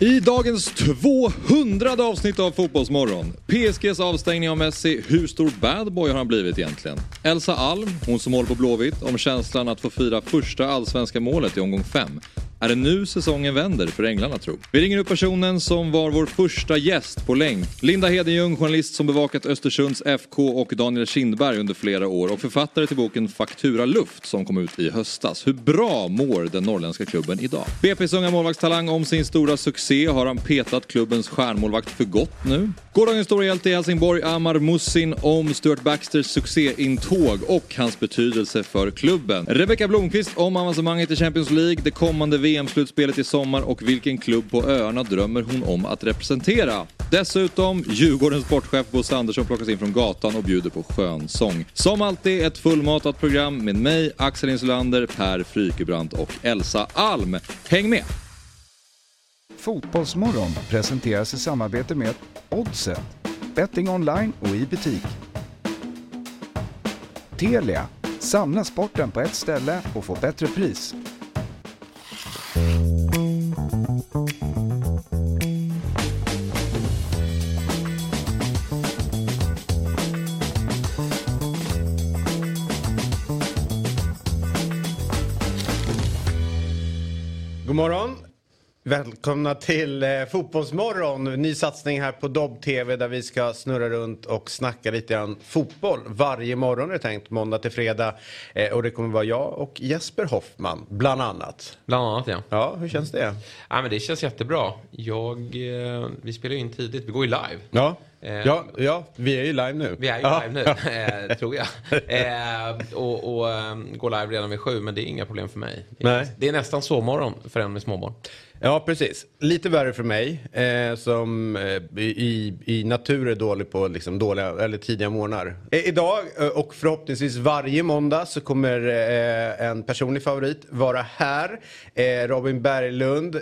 I dagens 200 avsnitt av Fotbollsmorgon. PSGs avstängning av Messi. Hur stor bad boy har han blivit egentligen? Elsa Alm, hon som håller på Blåvitt, om känslan att få fira första allsvenska målet i omgång 5. Är det nu säsongen vänder för änglarna tro? Vi ringer upp personen som var vår första gäst på länk. Linda Hedenjung, journalist som bevakat Östersunds FK och Daniel Kindberg under flera år och författare till boken Faktura Luft som kom ut i höstas. Hur bra mår den norrländska klubben idag? BP's unga målvaktstalang om sin stora succé. Har han petat klubbens stjärnmålvakt för gott nu? Gårdagens stora hjälte i Helsingborg, Amar Mussin, om Stuart Baxters succéintåg och hans betydelse för klubben. Rebecka Blomqvist om avancemanget i Champions League, det kommande VM-slutspelet i sommar och vilken klubb på öarna drömmer hon om att representera. Dessutom, Djurgårdens sportchef Bosse Andersson plockas in från gatan och bjuder på skönsång. Som alltid ett fullmatat program med mig, Axel Insulander, Per Frykebrant och Elsa Alm. Häng med! Fotbollsmorgon presenteras i samarbete med Oddset, betting online och i butik. Telia, samla sporten på ett ställe och få bättre pris. God morgon. Välkomna till eh, Fotbollsmorgon. Ny satsning här på Dobb TV där vi ska snurra runt och snacka lite grann fotboll. Varje morgon är det tänkt, måndag till fredag. Eh, och det kommer vara jag och Jesper Hoffman, bland annat. Bland annat ja. Ja, hur känns det? Ja, men det känns jättebra. Jag, eh, vi spelar in tidigt, vi går ju live. Ja. Eh, Ja, ja, vi är ju live nu. Vi är ju ja. live nu, eh, tror jag. Eh, och och eh, går live redan vid sju, men det är inga problem för mig. Det är, Nej. det är nästan sovmorgon för en med småbarn. Ja, precis. Lite värre för mig eh, som eh, i, i natur är dålig på liksom, dåliga, eller tidiga morgnar. Eh, idag och förhoppningsvis varje måndag så kommer en personlig favorit vara här. Robin Berglund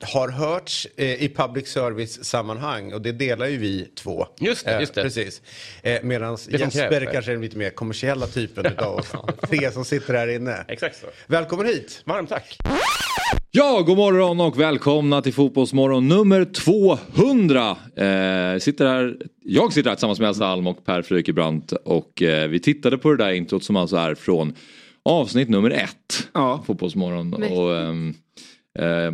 har hörts i public service-sammanhang och det delar ju vi två. Just det, Eh, just det. Precis. Eh, Medan som Jesper kanske är den lite mer kommersiella typen utav oss tre som sitter här inne. Exakt så. Välkommen hit! Varmt tack. Ja, god morgon och välkomna till Fotbollsmorgon nummer 200. Eh, sitter här, jag sitter här tillsammans med Elsa Alm och Per Frykebrant och eh, vi tittade på det där introt som alltså är från avsnitt nummer ett. Ja. Fotbollsmorgon. Mäktigt. Och, ehm, eh,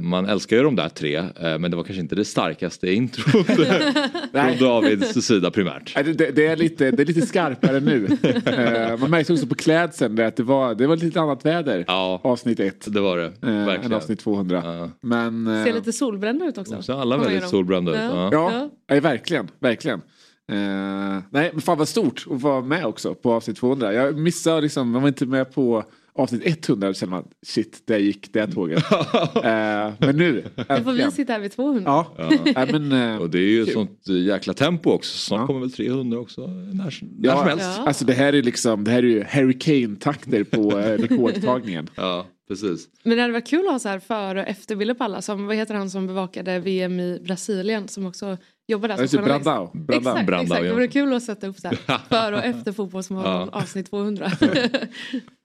man älskar ju de där tre eh, men det var kanske inte det starkaste introt från Davids sida primärt. Det, det, det, är lite, det är lite skarpare nu. Eh, man märkte också på klädseln att det var, det var lite annat väder. Ja. Avsnitt ett. Det var det, Eh, än verkligen. avsnitt 200. Ja. Men... eh, Ser lite solbrända ut också. Så alla väldigt solbrända ut. Ja. Ja. Ja, verkligen. verkligen. Eh, nej, men fan vad stort att vara med också på avsnitt 200. Jag missade liksom, man var inte med på avsnitt 100 och känner man shit, där gick det tåget. eh, men nu, Då får vi sitta här vid 200. Ja, Nej, men, eh, Och det är ju ett sånt eh, jäkla tempo också. Snart Ja. kommer väl 300 också. När, när Ja, som helst. Ja. Alltså det här är liksom, det här är ju hurricane-takter på eh, rekordtagningen. Ja, precis. Men det hade varit kul att ha så här före och efterbilder på alla. Som, vad heter han som bevakade VM i Brasilien som också jobbar där som Alltså journalist. Brandao. Brandao. Exakt, Brandao, exakt. Det ja. vore kul att sätta upp så här före och efter fotbollsmorgon Ja. avsnitt 200.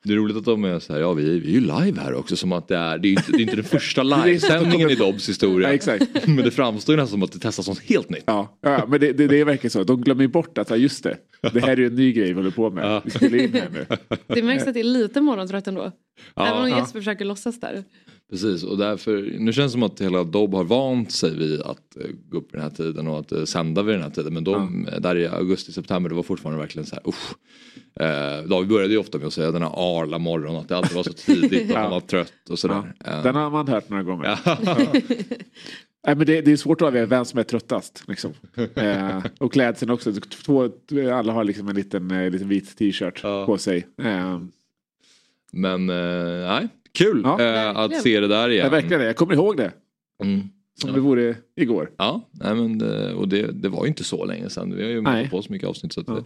Det är roligt att de är så här, ja vi, är- vi är ju live här också som att det är, det är inte, det är inte den första livesändningen i Dobbs historia. Ja, exakt. Men det framstår ju nästan som att det testas något helt nytt. Ja, ja men det, det, det verkar så. De glömmer bort att, just det, det här är ju en ny grej vi håller på med. Ja. Vi spelar in här nu. det märks att det är lite morgontrött ändå. Ja. Även om. Jesper försöker låtsas där. Precis, och därför, nu känns det som att hela Dobb har vant sig vid att eh, gå upp i den här tiden och att eh, sända vid den här tiden. Men de, eh, där i augusti, september, det var fortfarande verkligen så här, usch. Eh, David började ju ofta med att säga den här arla morgon, att det alltid var så tidigt och Ja. man var trött och sådär. Ja. Den har man hört några gånger. ja. Nej, men det, det är svårt att avgöra vem som är tröttast. Liksom. Eh, och klädseln också. Två, alla har liksom en liten, eh, liten vit t-shirt Ja. på sig. Eh, Men nej, kul Ja. eh, att se det där igen. ja, verkligen, det. jag kommer ihåg det. Mm. Som det vore igår. Ja, nej men det, och det, det var ju inte så länge sedan. Vi har ju Nej. målat på så mycket avsnitt så att Ja. det,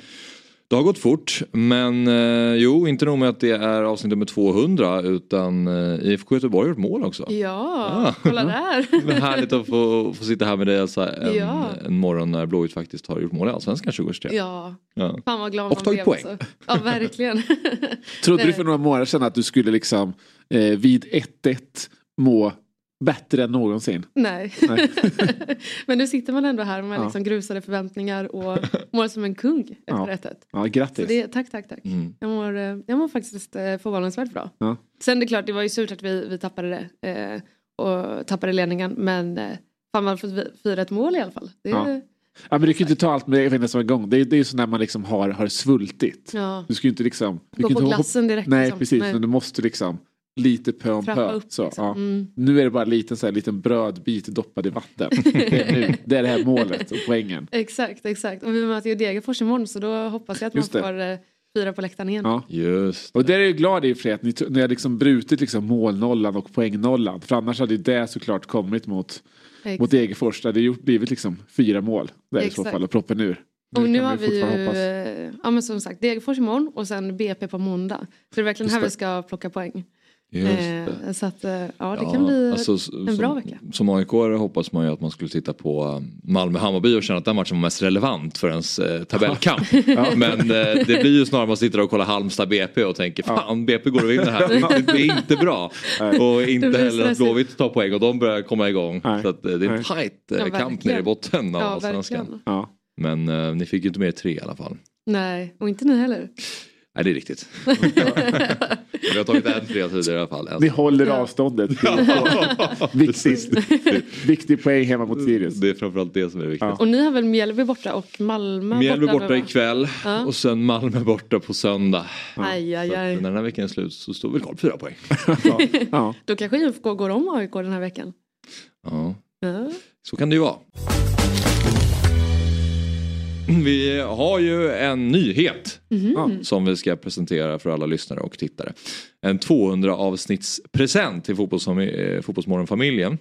det har gått fort. Men eh, jo, inte nog med att det är avsnitt nummer 200 utan eh, IFK Göteborg har gjort mål också. Ja, kolla där. Men härligt att få, få sitta här med dig Elsa en, Ja. en morgon när Blåvitt faktiskt har gjort mål i Allsvenskan 2023. Ja, Ja. fan vad glad Och man tagit blev. poäng. Alltså. Ja, verkligen. Trodde du för några månader sedan att du skulle liksom eh, vid 1-1 må bättre än någonsin. Nej. Nej. Men nu sitter man ändå här med Ja. liksom grusade förväntningar och mår som en kung efter Ja. 1-1. Ja, Så grattis. det, tack, tack, tack. Mm. Jag, mår, eh, jag mår faktiskt eh, förvånansvärt bra. Ja. Sen det är klart, det var ju surt att vi, vi tappade det. Eh, och tappade ledningen. Men eh, fan man har fått fira ett mål i alla fall. Det, Ja. ja. Men du kan ju inte ta allt med en som en gång. Det är, det är ju så när man liksom har, har svultit. Ja. Du ska ju inte liksom... Du Gå på hoppa- glassen direkt. Nej, liksom. precis. Nej. Men du måste liksom lite pö om pö. Så, liksom. ja. mm. Nu är det bara en liten, så här, liten brödbit doppad i vatten. Det är, nu. det är det här målet och poängen. Exakt, exakt. Och vi möter ju Degerfors imorgon så då hoppas jag att man Just det. får eh, fira på läktaren igen. Ja. Just Och där är jag glad i för att ni, ni har liksom brutit liksom målnollan och poängnollan. För annars hade ju det såklart kommit mot, Exakt. mot Degerfors. Det hade ju blivit liksom fyra mål där i så fall och proppen ur. Och nu har man vi ju, hoppas. eh, ja men som sagt, Degerfors imorgon och sen BP på måndag. Så det är verkligen Just här det. vi ska plocka poäng. Just det. Eh, så att, eh, ja det kan bli alltså, en bra som, vecka. Som aik hoppas man ju att man skulle titta på um, Malmö-Hammarby och känna att den matchen var mest relevant för ens eh, tabellkamp. Men eh, det blir ju snarare man sitter och kollar Halmstad-BP och tänker fan BP går och vinner här. Det, är inte bra. Och Det inte heller att. Blåvitt tar poäng och de börjar komma igång. Nej. Så att, eh, det är en Nej. tajt eh, Ja, kamp nere i botten av Ja, allsvenskan. Ja. Men eh, ni fick ju inte med tre i alla fall. Nej, och inte ni heller. Nej det är riktigt. Vi har tagit en tre tidigare i alla fall. Ni håller Ja. avståndet. Viktigt. Viktig poäng hemma mot Sirius. Det är framförallt det som är viktigt. Ja. Och ni har väl Mjällby borta och Malmö Mjällby borta? borta ikväll Ja. och sen Malmö borta på söndag. Aj, aj, Så att aj. när den här veckan är slut så står vi kvar på fyra poäng. Ja. Ja. Då kanske IFK går om AIK den här veckan. Ja, Ja. så kan det ju vara. Vi har ju en nyhet Ja. som vi ska presentera för alla lyssnare och tittare. En 200 avsnittspresent till eh, Fotbollsmorgonfamiljen.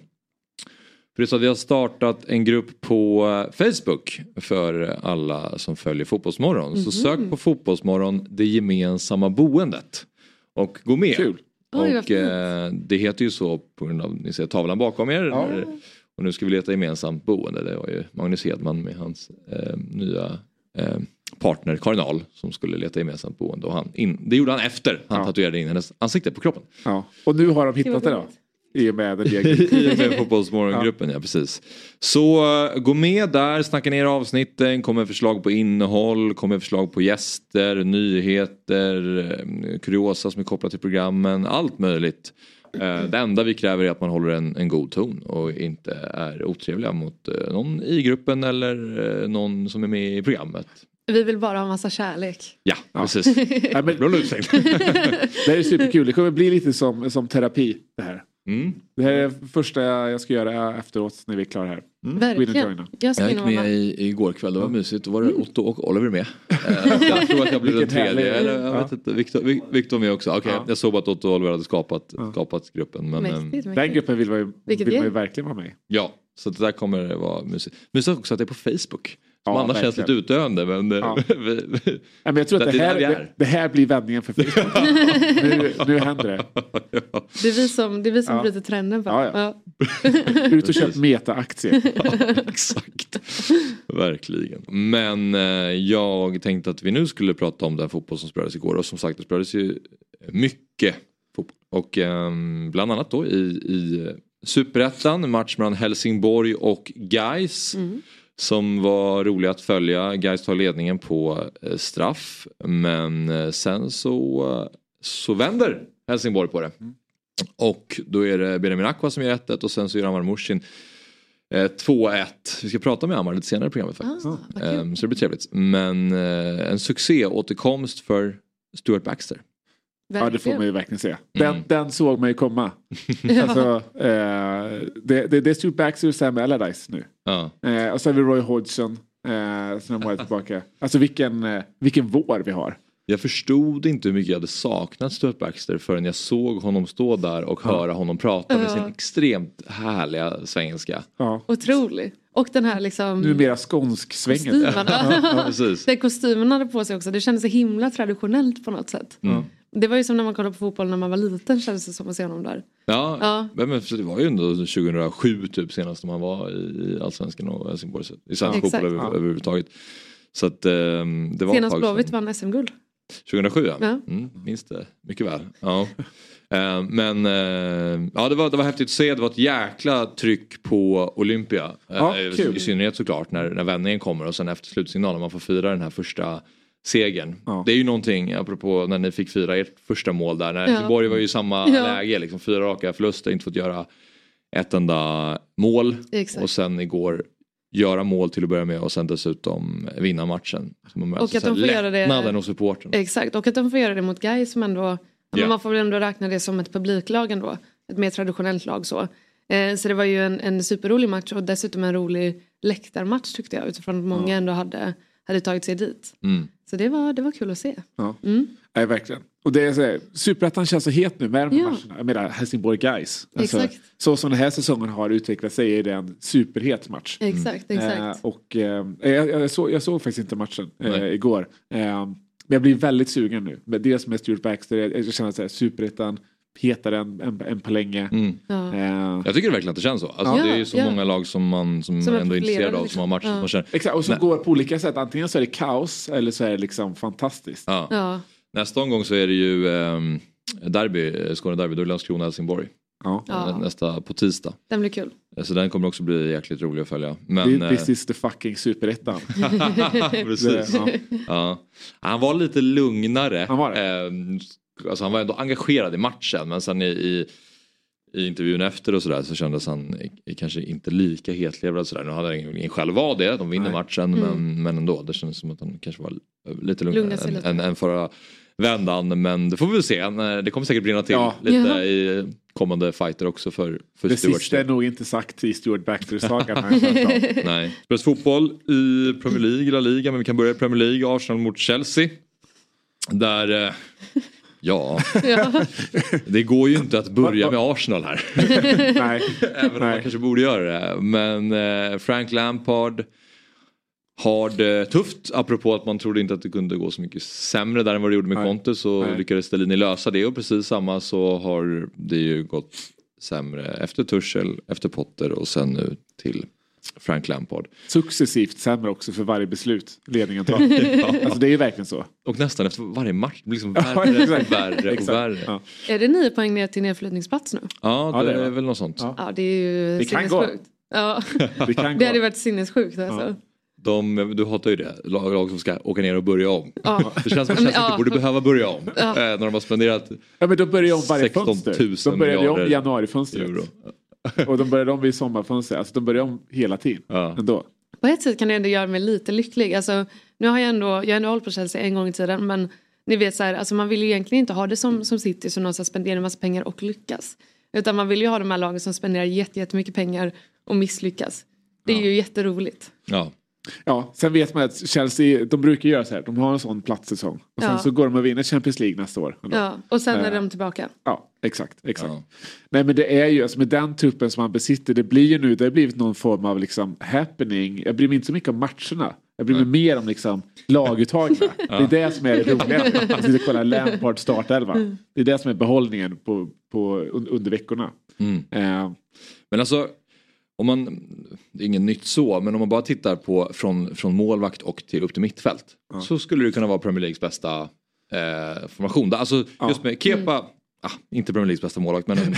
För det är så att vi har startat en grupp på eh, Facebook för alla som följer Fotbollsmorgon. Så sök på Fotbollsmorgon, det gemensamma boendet. Och gå med. Kul. Oj, och fint. eh, det heter ju så på grund av, ni ser tavlan bakom er. Ja. Och nu ska vi leta gemensamt boende. Det var ju Magnus Hedman med hans eh, nya eh, partner Karin Ahl som skulle leta gemensamt boende. Och han in, det gjorde han efter han Ja. tatuerade in hennes ansikte på kroppen. Ja. Och nu har de hittat det då. I och med den egen. I och med Fotbollsmorgongruppen, ja. precis. Så eh, gå med där, snacka ner avsnitten, kommer förslag på innehåll, kommer förslag på gäster, nyheter, eh, kuriosa som är kopplat till programmen, allt möjligt. Eh, Det enda vi kräver är att man håller en, en god ton och inte är otrevliga mot eh, någon i gruppen eller eh, någon som är med i programmet. Vi vill bara ha massa kärlek. Ja, precis. Nej, men, det är superkul. Det kommer bli lite som, som terapi. Det här. Mm. Det här är det första jag ska göra efteråt när vi är klara här. Och Verkligen. Jag Jag gick med i, igår kväll, det var mysigt. Då var det Otto och Oliver med. Eh, jag tror att jag blev den tredje. Eller, jag Ja. vet inte, Victor, Vi- Victor med också. Okej, Ja. Jag såg att Otto och Oliver hade skapat, skapat gruppen. Men, Mäktigt, ehm, mäktigt. Den gruppen vill man ju, Vilket vill man ju verkligen vara med i. ja, så det där kommer det vara mysigt. Mysigt också att det är på Facebook. Som Ja, annars känns verkligen. lite utdöende. Men eh, Ja. vi, vi, Nej, men jag tror att Det det är här, det, det här blir vändningen för Facebook. nu, nu händer det. Det är vi som, det är vi som Ja. bryter trenden. Ja, Ja, ja. Ut och köp meta-aktier. Exakt. Verkligen. Men eh, jag tänkte att vi nu skulle prata om den fotboll som spelades igår. Och som sagt det spelades ju mycket fotboll. Och ehm, bland annat då i, i Superettan, match mellan Helsingborg och Gais Som var rolig att följa. Gais tar ledningen på eh, straff. Men eh, sen så, eh, så vänder Helsingborg på det. Och då är det Benjamin Aqua som gör 1 och sen så gör Amar Mushin Eh, 2-1. Vi ska prata med Amar lite senare i programmet faktiskt. Ah. Ehm, så det blir trevligt. Men en succé återkomst för Stuart Baxter. Ja det får man ju verkligen se. Den, Mm. den såg man ju komma. alltså, eh, det, det, det är Stuart Baxter och Sam Allardyce nu. Ja. Eh, och så har vi Roy Hodgson. Eh, som har varit tillbaka. Alltså vilken, eh, vilken vår vi har. Jag förstod inte hur mycket jag hade saknat Stuart Baxter förrän jag såg honom stå där och höra honom prata med sin Ja. extremt härliga svengelska. Ja. Otrolig. Och den här liksom Numera precis. Den kostymen han hade på sig också. Det kändes så himla traditionellt på något sätt. Mm. Det var ju som när man kollade på fotboll när man var liten kändes det som att se honom där. Ja, Ja. Men, men, så det var ju ändå 2007 typ senast när man var i, Allsvenskan och Helsingborg. I svensk Exakt. fotboll över, Ja. överhuvudtaget. Så att ehm, det var Senast Blåvitt vann SM-guld. 2007 ja. Ja. Mm, minns det mycket väl. Ja. Eh, Men eh, ja, det, var, det var häftigt att se. Det var ett jäkla tryck på Olympia. Ja, i- kul. I synnerhet såklart när, när vändningen kommer och sen efter slutsignalen man får fira den här första segern. Ja. Det är ju någonting apropå när ni fick fira ert första mål där. När Ja. Helsingborg var ju i samma Ja. läge. Liksom, fyra raka förluster, inte fått göra ett enda mål. Exakt. Och sen igår göra mål till att börja med och sen dessutom vinna matchen. Så man Och att de får göra det- lättnaden hos supporten. Exakt, och att de får göra det mot Gais som ändå, Ja. man får väl ändå räkna det som ett publiklag ändå. Ett mer traditionellt lag så. Eh, så det var ju en, en superrolig match och dessutom en rolig läktarmatch tyckte jag utifrån att många ändå hade, hade tagit sig dit. Mm. Så det var, det var kul att se. Ja. Mm. Nej, verkligen. Och det är så här, Superettan känns så het nu med de här Ja. matcherna. Jag menar Helsingborg Guys. Exakt. Så som den här säsongen har utvecklat sig är det en superhet match. Exakt, exakt. Eh, och eh, jag, jag, såg, jag såg faktiskt inte matchen eh, igår. Eh, men jag blir väldigt sugen nu. Dels med Stuart Baxter, jag, jag känner att Superettan hetare än, än, än på länge. Mm. Ja. Eh, Jag tycker verkligen att det känns så. Alltså, Ja. Det är ju så Ja. många lag som man som Som är ändå är intresserad av som har matcher liksom. som man känner. exakt, och som går på olika sätt. Antingen så är det kaos eller så är det liksom fantastiskt. Ja. Ja. Nästa omgång så är det ju um, derby, eh, Skåne-derby, då är det Landskrona-Helsingborg. Ja. Ja. Nästa på tisdag. Den blir kul. Så den kommer också bli jäkligt rolig att följa. Men, This, this is the fucking superettan. eh, precis. Det- ja. Ja. Han var lite lugnare. Han var det. Alltså han var ändå engagerad i matchen men sen i, i, i intervjun efter och sådär så kändes han i- kanske inte lika hetlevrad sådär. Nu hade han ingen själv var det, de vinner Nej. matchen Mm. men, men ändå. Det kändes som att han kanske var lite lugnare än, än, än förra vändan. Men det får vi väl se. Det kommer säkert brinna till Ja. lite Ja. i kommande fighter också för, för Det Stuart. sista är nog inte sagt i Stuart Baxter-sagan. Nej. Spelas fotboll i Premier League, La Liga, men vi kan börja i Premier League. Arsenal mot Chelsea. Där, eh, ja, det går ju inte att börja med Arsenal här. Nej. Även om man Nej. kanske borde göra det. Men eh, Frank Lampard har det tufft. Apropå att man trodde inte att det kunde gå så mycket sämre där än vad det gjorde med Nej. Conte så Nej. lyckades Stellini lösa det och precis samma så har det ju gått sämre efter Tuchel, efter Potter och sen nu till Frank Lampard. Successivt sämre också för varje beslut ledningen tar. Alltså det är ju verkligen så. Och nästan efter varje match det blir liksom Ja, värre och värre och värre. Ja, Ja. Är det nio poäng ner till nedflyttningsplats nu? det, Ja, det är väl något sånt. Ja. Ja det är ju Det kan gå. Ja. Det kan Det hade varit sinnessjukt alltså. De, du hatar ju det, lag, lag som ska åka ner och börja om. Ja. Det känns som att Chelsea Ja. inte borde behöva börja om. Ja. Eh, när de har spenderat Ja men de börjar om varje 16 000 fönster. De började ju om januarifönstret. euro. Och de började om vid sommarfönstret. Alltså de börjar om hela tiden. Ja. Ändå. På ett sätt kan det ändå göra mig lite lycklig. Alltså, nu har jag ändå, jag har ändå hållit på Chelsea en gång i tiden men ni vet så här, alltså man vill ju egentligen inte ha det som, som City som någon spenderar en massa pengar och lyckas. Utan man vill ju ha de här lagen som spenderar jätte- jättemycket pengar och misslyckas. Det är ju jätteroligt. Ja. Ja, sen vet man att Chelsea, de brukar göra så här. De har en sån platssäsong. Och sen Ja. så går de och vinner Champions League nästa år. ändå. Ja, och sen är Ja. de tillbaka. Ja, exakt. exakt. Ja. Nej men det är ju, alltså med den truppen som man besitter, det blir ju nu, det har blivit någon form av liksom happening. Jag bryr mig inte så mycket om matcherna. Jag bryr mig mer om liksom laguttagna. Det är det som är det roliga. Att sitta och kolla Lampard startelva. Det är det som är behållningen på, på, un- under veckorna. Mm. Eh, Men alltså, om man, det är inget nytt så, men om man bara tittar på från, från målvakt och till upp till mittfält. Så skulle det kunna vara Premier Leagues bästa eh, formation. Alltså just med Kepa, ah, inte Premier Leagues bästa målvakt men.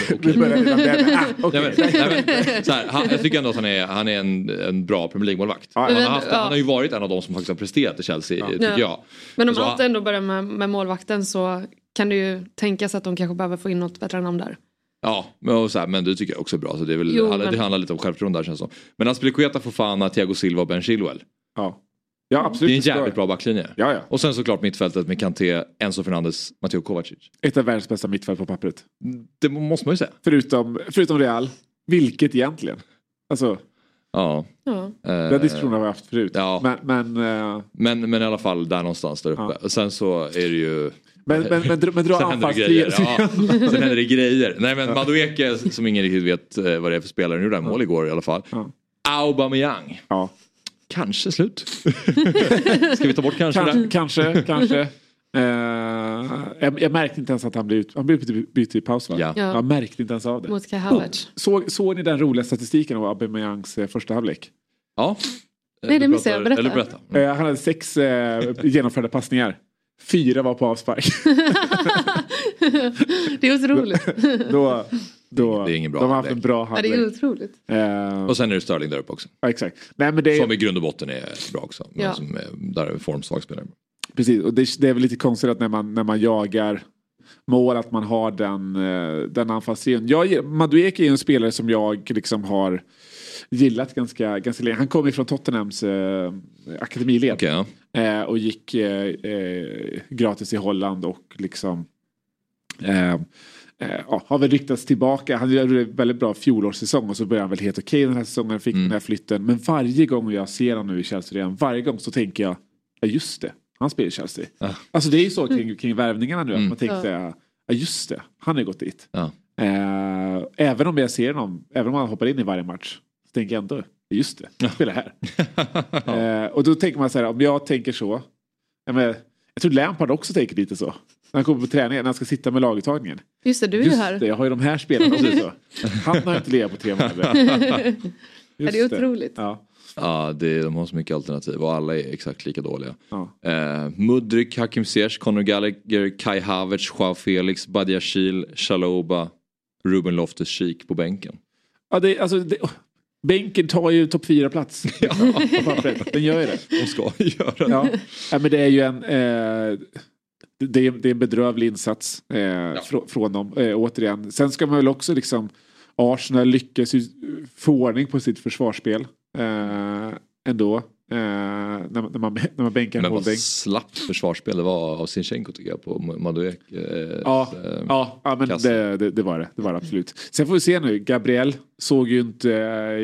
Ah, okej. Jag tycker ändå att han är, han är en, en bra Premier League-målvakt. Ja, han, men- har haft, ja. han har ju varit en av de som faktiskt har presterat i Chelsea, tycker Ja. jag. Men om Så- allt ändå börjar med, med målvakten så kan det ju tänkas att de kanske behöver få in något bättre namn där. Ja, men, och så här, men det tycker jag också är bra. Så det, är väl, Jo, det men- handlar lite om självförtroende där känns det som. Men Aspilicueta, Fofana, Thiago Silva och Ben Chilwell. Ja. ja, Det absolut. är en jävligt bra backlinje. Ja, ja. Och sen såklart mittfältet med Kanté, Enzo Fernandes, Matteo Kovacic. Ett av världens bästa mittfält på pappret. Det måste man ju säga. Förutom, förutom Real. Vilket egentligen? Alltså, Ja. Ja. den diskussionen har vi haft förut. ja. Men, men, eh, Men, men i alla fall där någonstans där uppe. Ja. Och sen så är det ju... men, men, men, dra- men dra. Ja, sen händer det grejer. Nej men Madueke som ingen riktigt vet eh, vad det är för spelare. Nu gjorde han mål igår i alla fall. Ja. Aubameyang. Ja. Kanske slut. Ska vi ta bort kanske Kanske, där? kanske. kanske. Eh, jag, jag märkte inte ens att han blev, ut, han blev bytt- i paus va? Ja. Ja. Jag märkte inte ens av det. Mot Havertz. Såg, såg ni den roliga statistiken av Aubameyangs eh, första halvlek? Ja. Nej, det missade jag. Berätta. Eller berätta. Eh, han hade sex eh, genomförda passningar. Fyra var på avspark. det är otroligt. då, då, Det är ingen bra de har haft en bra Ja, det är otroligt. Eh, Och sen är det Sterling där uppe också. ja, exakt. Nej, men det är, Som i grund och botten är bra också. Men Ja. som är, där är formsvag spelare. Precis, och det, det är väl lite konstigt att när man, när man jagar mål att man har den, eh, den anfallstrion. Jag, Madueke är en spelare som jag liksom har gillat ganska, ganska länge. Han kommer från Tottenhams eh, akademiled. Okej, ja. Eh, och gick eh, eh, gratis i Holland och liksom eh, eh, ja, har väl ryktats tillbaka. Han gjorde en väldigt bra fjolårssäsong och så började han väl helt okej den här säsongen. Fick den här flytten. Men varje gång jag ser honom nu i Chelsea redan, varje gång så tänker jag, ja just det, han spelar i Chelsea. Alltså det är ju så kring, kring värvningarna nu, att man tänker Ja. just det, han har gått dit. Ja. Eh, även om jag ser honom, även om han hoppar in i varje match, tänker jag ändå, just det, han spelar här. eh, och då tänker man så här, om jag tänker så, jag, menar, jag tror Lampard också tänker lite så. När han kommer på träningen, när han ska sitta med laguttagningen. Just det, du är ju Just här. det, jag har ju de här spelarna så. Han har inte legat på tre månader. Ja, det är otroligt. Ja. Ja, det, de har så mycket alternativ och alla är exakt lika dåliga. Ja. Eh, Mudryk, Hakim Ziyech, Conor Gallagher, Kai Havertz, Joao Felix, Badiashil, Shaloba, Ruben Loftus-Cheek på bänken. Ja, det, alltså, det, bänken tar ju topp fyra plats pappret. Den gör ju det. De ska göra det. Ja. ja, men det är ju en... Eh, det, är, det är en bedrövlig insats eh, frå- från dem, eh, återigen. Sen ska man väl också liksom... Arsenal lyckas ju få ordning på sitt försvarsspel eh, ändå. Eh, när, man- när, man, när man bänkar Men vad Holding. slappt försvarsspel det var av Sinchenko tycker jag på Maduek. Eh, Ja, eh, ja, ja men det, det, det var det. Det var det absolut. Sen får vi se nu. Gabriel såg ju inte äh,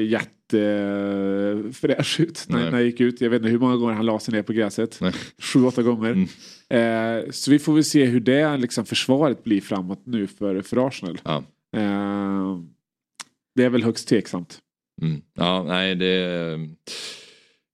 jättefräsch ut när, när han gick ut. Jag vet inte hur många gånger han la sig ner på gräset. Nej. Sju, åtta gånger. Eh, så vi får väl se hur det liksom, försvaret blir framåt nu för, för Arsenal. Ja. Eh, det är väl högst tveksamt. Mm. ja, nej det...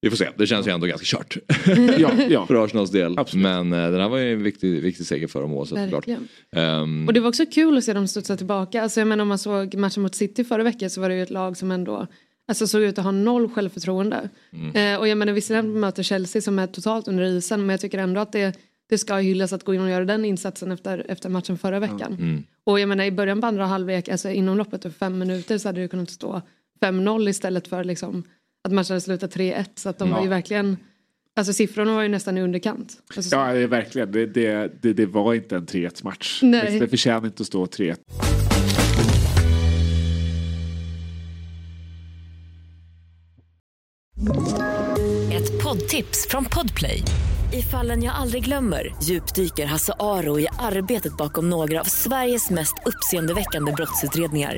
Vi får se, det känns ju ändå ganska kört. Ja, ja. för Arsenals del. Absolut. Men eh, den här var ju en viktig, viktig seger för dem oavsett såklart. Ehm, Och det var också kul att se dem studsa tillbaka. Alltså jag menar om man såg matchen mot City förra veckan så var det ju ett lag som ändå alltså, såg ut att ha noll självförtroende. Eh, och jag menar visserligen möter Chelsea som är totalt under isen men jag tycker ändå att det, det ska hyllas att gå in och göra den insatsen efter, efter matchen förra veckan. Och jag menar i början på andra halvlek, alltså inom loppet av fem minuter så hade det kunnat stå 5-0 istället för liksom, att matchen hade slutat 3-1. Så att de var ju verkligen, alltså siffrorna var ju nästan i underkant. Alltså, så- Ja, det är verkligen. Det, det, det, det var inte en 3-1 match. Nej. Det förtjänar inte att stå 3-1. Ett poddtips från Podplay. I fallen jag aldrig glömmer djupdyker Hasse Aro i arbetet bakom några av Sveriges mest uppseendeväckande brottsutredningar.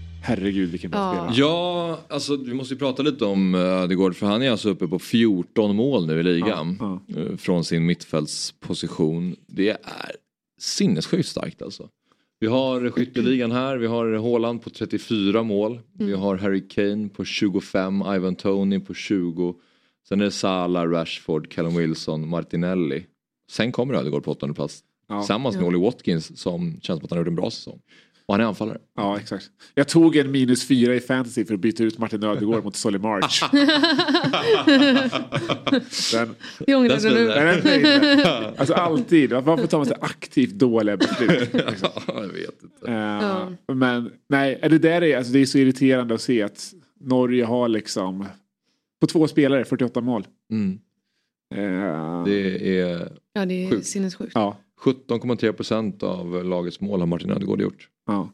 Herregud vilken bra Ja. spelare. Ja, alltså vi måste ju prata lite om eh, Ödegård för han är alltså uppe på 14 mål nu i ligan. Ja, eh, Från sin mittfältsposition. Det är sinnessjukt starkt alltså. Vi har skytteligan här, vi har Haaland på 34 mål. Vi har Harry Kane på 25, Ivan Tony på 20. Sen är det Salah, Rashford, Callum Wilson, Martinelli. Sen kommer Ödegård på åttonde plats. Ja. Tillsammans med Ollie Watkins som känns som att han har gjort en bra säsong. Och han är anfallare. Ja, exakt. Jag tog en minus fyra i fantasy för att byta ut Martin Ödegård mot Solly March. Den, Det ångrar Den du nu. den inte. Alltså alltid. Varför tar man så aktivt dåliga beslut? ja, jag vet inte. Eh, Men nej, det där är, alltså, det är så irriterande att se att Norge har liksom på två spelare 48 mål. Mm. Eh, Det är Ja det är Sjukt. sinnessjukt. Ja, 17,3 procent av lagets mål har Martin Ödegård gjort. Ja.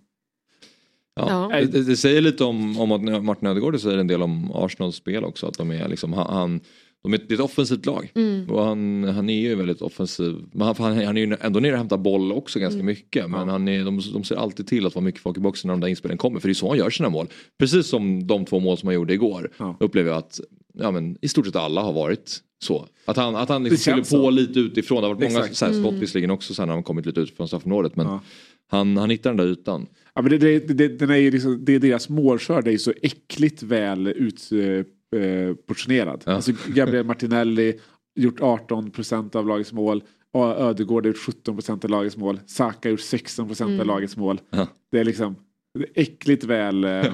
Ja. Ja. Det, det säger lite om, om att Martin Ödegård det säger en del om Arsenals spel också. Att de är liksom, han, de är, det är ett offensivt lag. Mm. Och han, han är ju väldigt offensiv. Men han, han, han är ju ändå nere och hämtar boll också ganska mycket. Men han är, de, de ser alltid till att vara mycket folk i boxen när de där inspelen kommer. För det är så han gör sina mål. Precis som de två mål som han gjorde igår. Ja. Upplever jag att ja, men, i stort sett alla har varit så. Att han, att han liksom fyller på så. lite utifrån. Det har varit många Exakt. så här, skott visserligen också sen när han kommit lite ut från straffområdet. Men Ja. Han, han hittar den där ytan. Ja, men det, det, det, den är ju liksom, det, deras målskörd är så äckligt väl utportionerad. Ja. Alltså Gabriel Martinelli gjort 18 procent av lagets mål. Ödegård har gjort 17 procent av lagets mål. Saka har gjort 16 procent Mm. av lagets mål. Ja. Det är liksom det är äckligt väl eh,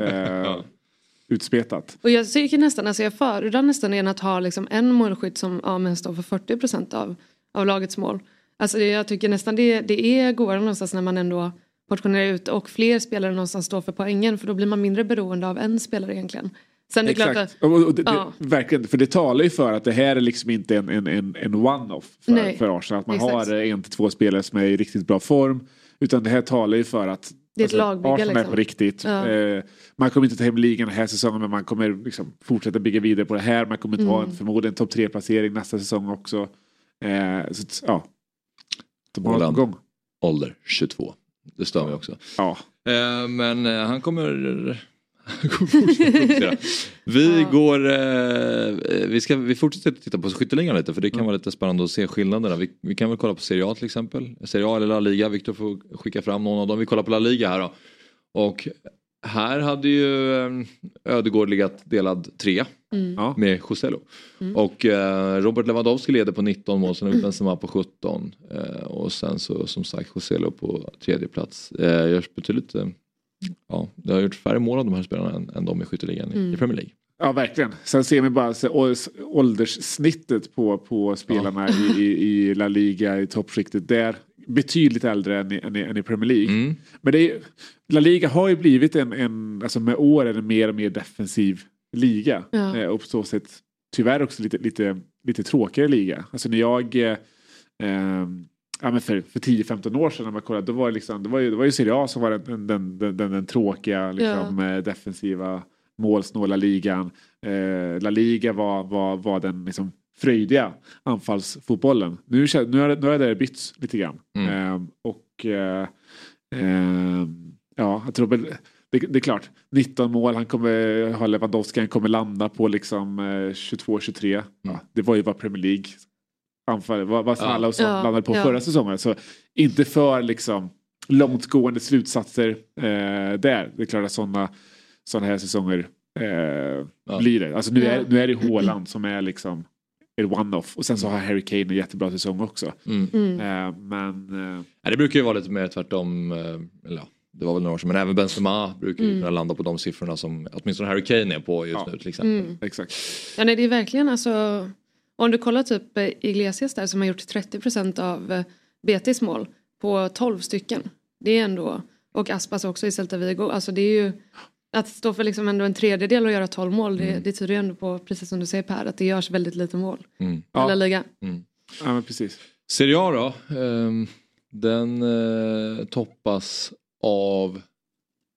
eh, utspetat. Och jag tycker nästan, alltså jag föredrar nästan än att ha liksom en målskytt som ja, men står för 40 procent av, av lagets mål. Alltså det, jag tycker nästan det, det är godare någonstans när man ändå portionerar ut och fler spelare någonstans står för poängen för då blir man mindre beroende av en spelare egentligen. Sen är klart att, Och, och det, Ja. det, verkligen, för det talar ju för att det här är liksom inte en, en, en, en one-off för, Nej. för Arsenal. Att man Exakt. har en till två spelare som är i riktigt bra form. Utan det här talar ju för att alltså, Det är lagbygge, Arsenal är liksom. på riktigt. Ja. Eh, man kommer inte ta hem ligan den här säsongen men man kommer liksom fortsätta bygga vidare på det här. Man kommer inte ha en Mm. förmodligen topp tre placering nästa säsong också. Eh, så, ja. Gång. Ålder 22. Det stör mig också. Ja. Eh, men eh, han kommer... Vi Ja. går... Eh, vi, ska, vi fortsätter titta på skytteligan lite för det kan vara lite spännande att se skillnaderna. Vi, vi kan väl kolla på Serie A till exempel. Serie A eller La Liga. Viktor får skicka fram någon av dem. Vi kollar på La Liga här då. Och här hade ju eh, Ödegård legat delad tre mm. Ja. med Joselo. Mm. Och eh, Robert Lewandowski leder på 19 mål, sen Benzema på 17. Eh, och sen så som sagt Joselo på tredje plats. Eh, görs betydligt, eh, ja, det har gjort färre mål av de här spelarna än, än de i skytteligan i- i Mm. Premier League. Ja, verkligen. Sen ser vi bara så, ålders- ålderssnittet på, på spelarna i, i, i La Liga, i toppskiktet. Där betydligt äldre än i, än i, än i Premier League. Mm. Men det är, La Liga har ju blivit en, en alltså med åren en mer och mer defensiv liga. Ja. Eh, och på så sätt tyvärr också lite, lite, lite tråkigare liga. Alltså när jag eh, ehm, Ja, men för, för 10-15 år sedan när man kollade, då var det, liksom, det, var ju, det var ju Serie A som var den, den, den, den, den tråkiga liksom, eh, defensiva målsnåla ligan. Eh, La Liga var, var, var den liksom, fröjdiga anfallsfotbollen. Nu, nu, har, det- nu har det bytts lite grann. Mm. Eh, och eh, eh, ja, jag tror väl, det, det är klart, 19 mål, han kommer ha Lewandowski, han kommer landa på liksom eh, 22-23. Ja, det var ju vad Premier League anfall, vad, vad Salah och sånt Ja, landade på ja. förra säsongen. Så inte för liksom långtgående slutsatser eh, där. Det är klart att sådana såna här säsonger eh, blir det. Alltså nu, är, nu är det Haaland som är liksom en one-off och sen så har Harry Kane en jättebra säsong också. Mm. Mm. Eh, men eh, Ja, det brukar ju vara lite mer tvärtom. eh, Eller, ja, det var väl några år sedan, men även Benzema brukar ju Mm. kunna landa på de siffrorna som åtminstone Harry Kane är på just Ja. nu till exempel. Mm. exakt. Ja, nej, det är verkligen alltså. Om du kollar typ Iglesias där som har gjort 30 procent av BTs mål på 12 stycken. Det är ändå, och Aspas också i Celta Vigo. Alltså det är ju att stå för liksom ändå en tredjedel och göra 12 mål. Det, det tyder ju ändå på, precis som du säger Per, att det görs väldigt lite mål. Mm. i Ja. La Liga. Ja men precis. Serie A då. ehm, den eh, toppas av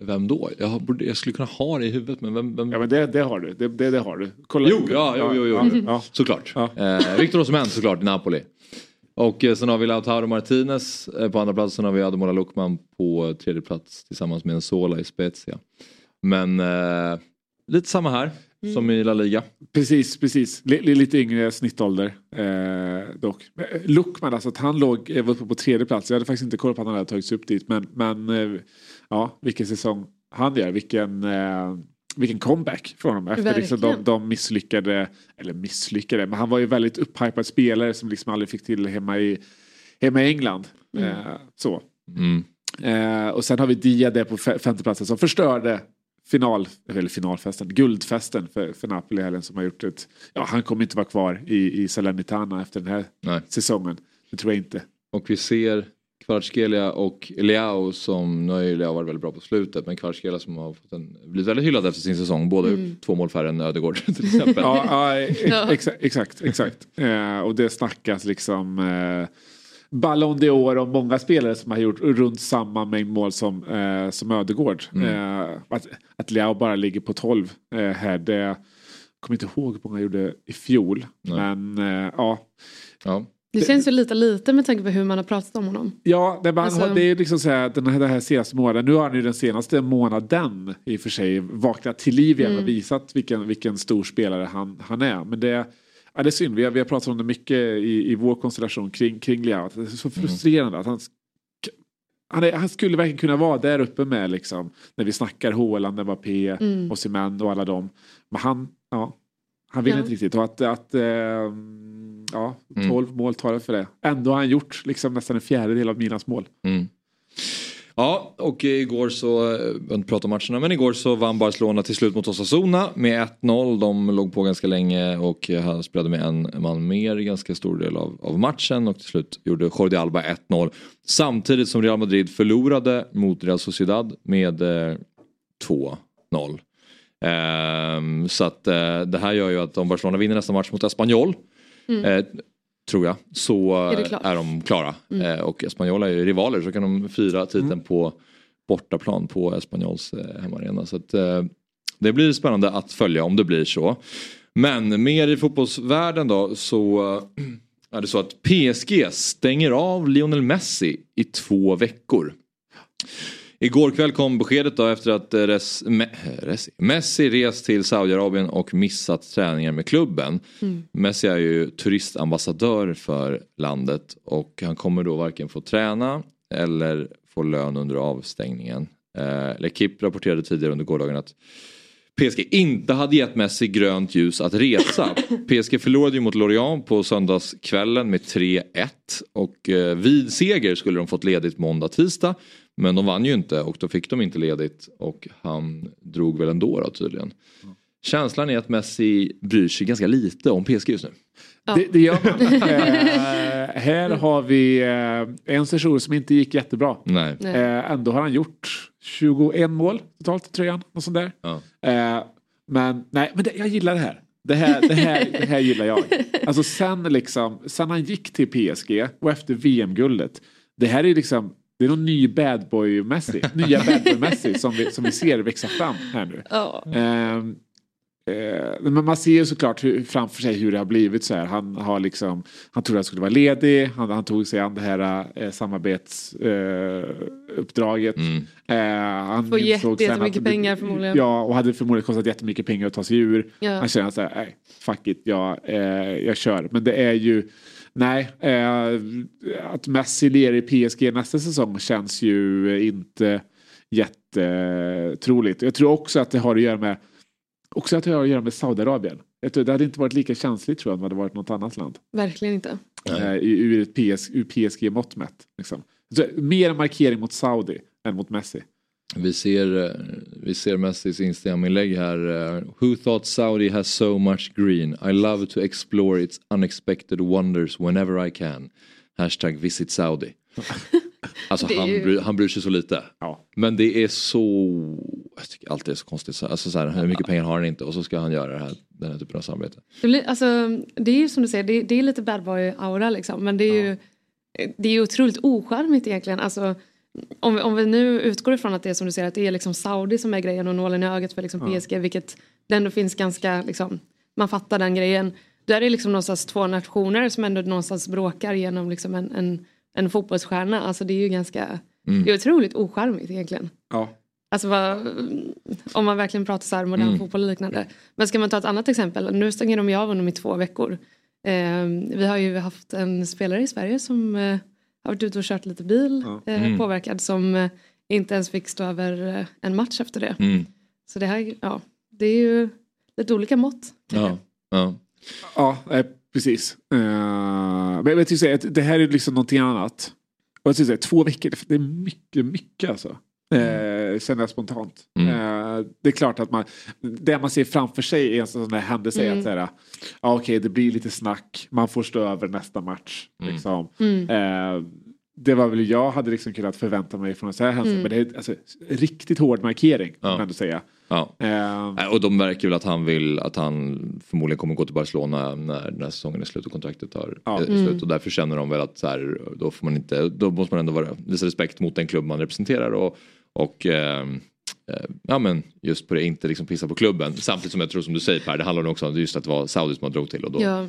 vem då? Jag, borde- jag skulle kunna ha det i huvudet men vem? vem? Ja men det, det har du. Det, det, det har du. Kolla. Jo, ja, jo, jo, jo. Ja, ja. Såklart. Ja. Eh, Victor Osimhen såklart i Napoli. Och eh, sen har vi Lautaro Martinez eh, på andra plats. Sen har vi Ademola Luckman på tredje plats tillsammans med Enzola i Spezia. Men eh, lite samma här som i La Liga. Precis, precis. L- lite yngre snittålder eh, dock. Eh, Luckman, alltså att han låg, eh, var uppe på tredje plats. Jag hade faktiskt inte koll på att han hade tagits upp dit. Men, men eh, ja, vilken säsong han gör. Vilken, eh, vilken comeback från honom. Efter liksom de, de misslyckade, eller misslyckade, men han var ju väldigt upphypad spelare som liksom aldrig fick till hemma i, hemma i England. Mm. Eh, så. Mm. Eh, och sen har vi Dia där på fe- femteplatsen som förstörde final, eller finalfesten, guldfesten för, för Napoli helgen som har gjort ett... Ja, han kommer inte vara kvar i, i Salernitana efter den här Nej. säsongen. Det tror jag inte. Och vi ser Kvaratskhelia och Leao som, nu har ju Leao varit väldigt bra på slutet, men Kvaratskhelia som har fått en, blivit väldigt hyllad efter sin säsong. Båda Mm. två mål färre än Ödegård till exempel. Ja, ja, ex, Ja. exakt. exakt, exakt. Eh, och det snackas liksom eh, Ballon d'Or och många spelare som har gjort runt samma mängd mål som, eh, som Ödegård. Eh, att, att Leao bara ligger på 12 eh, här, det jag kommer inte ihåg hur många han gjorde i fjol. Nej. Men eh, ja, Ja. Det känns ju lite lite med tanke på hur man har pratat om honom. Ja, det, man, Alltså- det är liksom så här, den här, den här senaste månaden. Nu har han ju den senaste månaden i och för sig vaknat till liv igen och Mm. visat vilken, vilken stor spelare han, han är. Men det, ja, det är synd, vi har, vi har pratat om det mycket i, i vår konstellation kring, kring Leao. att Det är så frustrerande att han han, är, han skulle verkligen kunna vara där uppe med liksom. När vi snackar Haaland, Mbappé, Mm. Osimhen och alla dem. Men han, ja, han vill Ja. inte riktigt. Och att, att eh, ja, 12 mål talar för det. Ändå har han gjort liksom nästan en fjärdedel av Milans mål. Mm. Ja, och igår så, eh, jag vill inte prata om matcherna, men igår så vann Barcelona till slut mot Osasuna med 1-0. De låg på ganska länge och eh, spelade med en man mer i ganska stor del av, av matchen och till slut gjorde Jordi Alba 1-0. Samtidigt som Real Madrid förlorade mot Real Sociedad med eh, 2-0. Ehm, så att eh, det här gör ju att om Barcelona vinner nästa match mot Espanyol Mm. eh, tror jag, så Är det är, de klara. Mm. Eh, och Espanyol är ju rivaler så kan de fira titeln på bortaplan på Espanyols eh, hemmaarena. Så att, eh, det blir spännande att följa om det blir så. Men mer i fotbollsvärlden då så eh, är det så att PSG stänger av Lionel Messi i två veckor. Igår kväll kom beskedet då efter att Res, Me, Res, Messi rest till Saudiarabien och missat träningar med klubben. Mm. Messi är ju turistambassadör för landet och han kommer då varken få träna eller få lön under avstängningen. Eh, L'Equipe rapporterade tidigare under gårdagen att PSG inte hade gett Messi grönt ljus att resa. PSG förlorade ju mot Lorient på söndagskvällen med 3-1 och eh, vid seger skulle de fått ledigt måndag, tisdag. Men de vann ju inte och då fick de inte ledigt och han drog väl ändå då tydligen. Känslan är att Messi bryr sig ganska lite om PSG just nu. Det, det gör man. eh, här har vi eh, en session som inte gick jättebra. Nej. Nej. Eh, ändå har han gjort 21 mål totalt i tröjan. Och sånt där. Ja. Eh, men nej, men det, jag gillar det här. Det här, det, här, det här gillar jag. Alltså sen, liksom, sen han gick till PSG och efter VM-guldet. Det här är liksom det är någon ny bad boy Messi. Nya bad boy Messi som vi, som vi ser växa fram här nu. Ja. Ehm, eh, men man ser ju såklart hur, framför sig hur det har blivit så här. Han har liksom, han trodde att han skulle vara ledig. Han, han tog sig an det här eh, samarbetsuppdraget. Eh, uppdraget. eh, han Får jättemycket pengar förmodligen. Ja, och hade förmodligen kostat jättemycket pengar att ta sig ur. Ja. Han känner så här, nej, fuck it, jag, eh, jag kör. Men det är ju, nej, eh, att Messi lirar i PSG nästa säsong känns ju inte jättetroligt. Jag tror också att det har att göra med också att det har att göra med Saudiarabien. Jag tror, det hade inte varit lika känsligt tror jag om det hade varit något annat land. Verkligen inte. Eh, i- ur ett PS, ur PSG-mått mätt. Liksom. Mer markering mot Saudi än mot Messi. Vi ser, eh, vi ser Messis Instagram-inlägg här. eh, Who thought Saudi has so much green? I love to explore its unexpected wonders whenever I can. Hashtag visit Saudi. Alltså är han, ju- bryr, han bryr sig så lite. Ja. Men det är så, jag tycker alltid är så konstigt. Så- Alltså så här, hur mycket pengar har han inte och så ska han göra det här, den här typen av samarbete. Det, blir, alltså, det är ju som du säger, det, det är lite bad boy-aura liksom. Men det är ju det är ju otroligt ocharmigt egentligen. Alltså, om, vi, om vi nu utgår ifrån att det är som du säger, att det är liksom Saudi som är grejen och nålen i ögat för liksom PSG, vilket det ändå finns ganska, liksom, man fattar den grejen. Då är det liksom någonstans två nationer som ändå någonstans bråkar genom liksom en, en, en fotbollsstjärna. Alltså det är ju ganska, Mm. det är otroligt ocharmigt egentligen. Ja. Alltså vad, om man verkligen pratar så här modern Mm. fotboll och liknande. Men ska man ta ett annat exempel. Nu stänger de ju av honom i två veckor. Eh, vi har ju haft en spelare i Sverige som eh, har varit ute och kört lite bil. Eh, Mm. Påverkad som eh, inte ens fick stå över eh, en match efter det. Mm. Så det här, ja. Det är ju lite olika mått. Ja. Ja. Ja, eh, precis. Eh, men jag vill säga att det här är liksom någonting annat. Och jag skulle säga, två veckor, det är mycket, mycket alltså. Eh, känner jag spontant. Mm. Eh, det är klart att man, det man ser framför sig är en sån där händelse Mm. att säga, ja, okej det blir lite snack, man får stå över nästa match. Mm. Liksom. Mm. Eh, det var väl jag hade liksom kunnat förvänta mig från en sån här händelse. Mm. Men det är alltså, riktigt hård markering, kan Ja. man ändå säga. Ja. Eh, Nej, Och de märker väl att han vill att han förmodligen kommer gå till Barcelona när den här säsongen är slut och kontraktet tar Ja. Mm. slut. Och därför känner de väl att så här, då, får man inte, då måste man ändå vara, visa respekt mot den klubb man representerar. Och, och ehm, eh, ja men just på det, inte liksom pissa på klubben. Samtidigt som jag tror som du säger Per, det handlar också om just att det var Saudi som man drog till. Och då, Ja.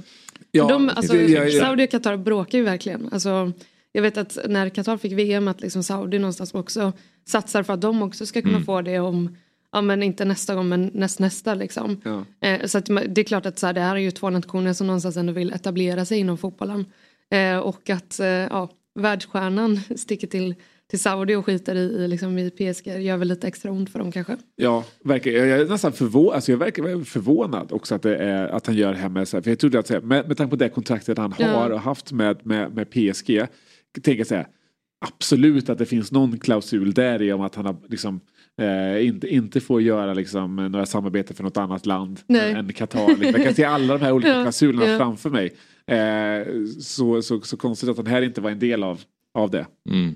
ja, de, alltså, det- jag- jag- Saudi och Qatar bråkar ju verkligen. Alltså, jag vet att när Qatar fick VM att liksom Saudi någonstans också satsar för att de också ska kunna Mm. få det om, ja men inte nästa gång men näst, nästa liksom. Ja. Eh, så att, det är klart att så här, det här är ju två nationer som någonstans ändå vill etablera sig inom fotbollen. Eh, och att eh, ja, världsstjärnan sticker till till Saudi och skiter i, i, liksom, i PSG. Det gör väl lite extra ont för dem kanske. Ja, verkligen. Jag är nästan förvånad, alltså jag verkar förvånad också att, det är, att han gör hemma. För jag trodde att, med, med tanke på det kontraktet han Ja. har och haft med, med, med PSG, tänker jag säga, absolut att det finns någon klausul där i om att han har liksom Eh, inte, inte får göra liksom, några samarbeten för något annat land Nej. än Qatar. Liksom. Jag kan se alla de här olika Ja, klausulerna ja. framför mig. Eh, så, så, så konstigt att den här inte var en del av, av det. Mm.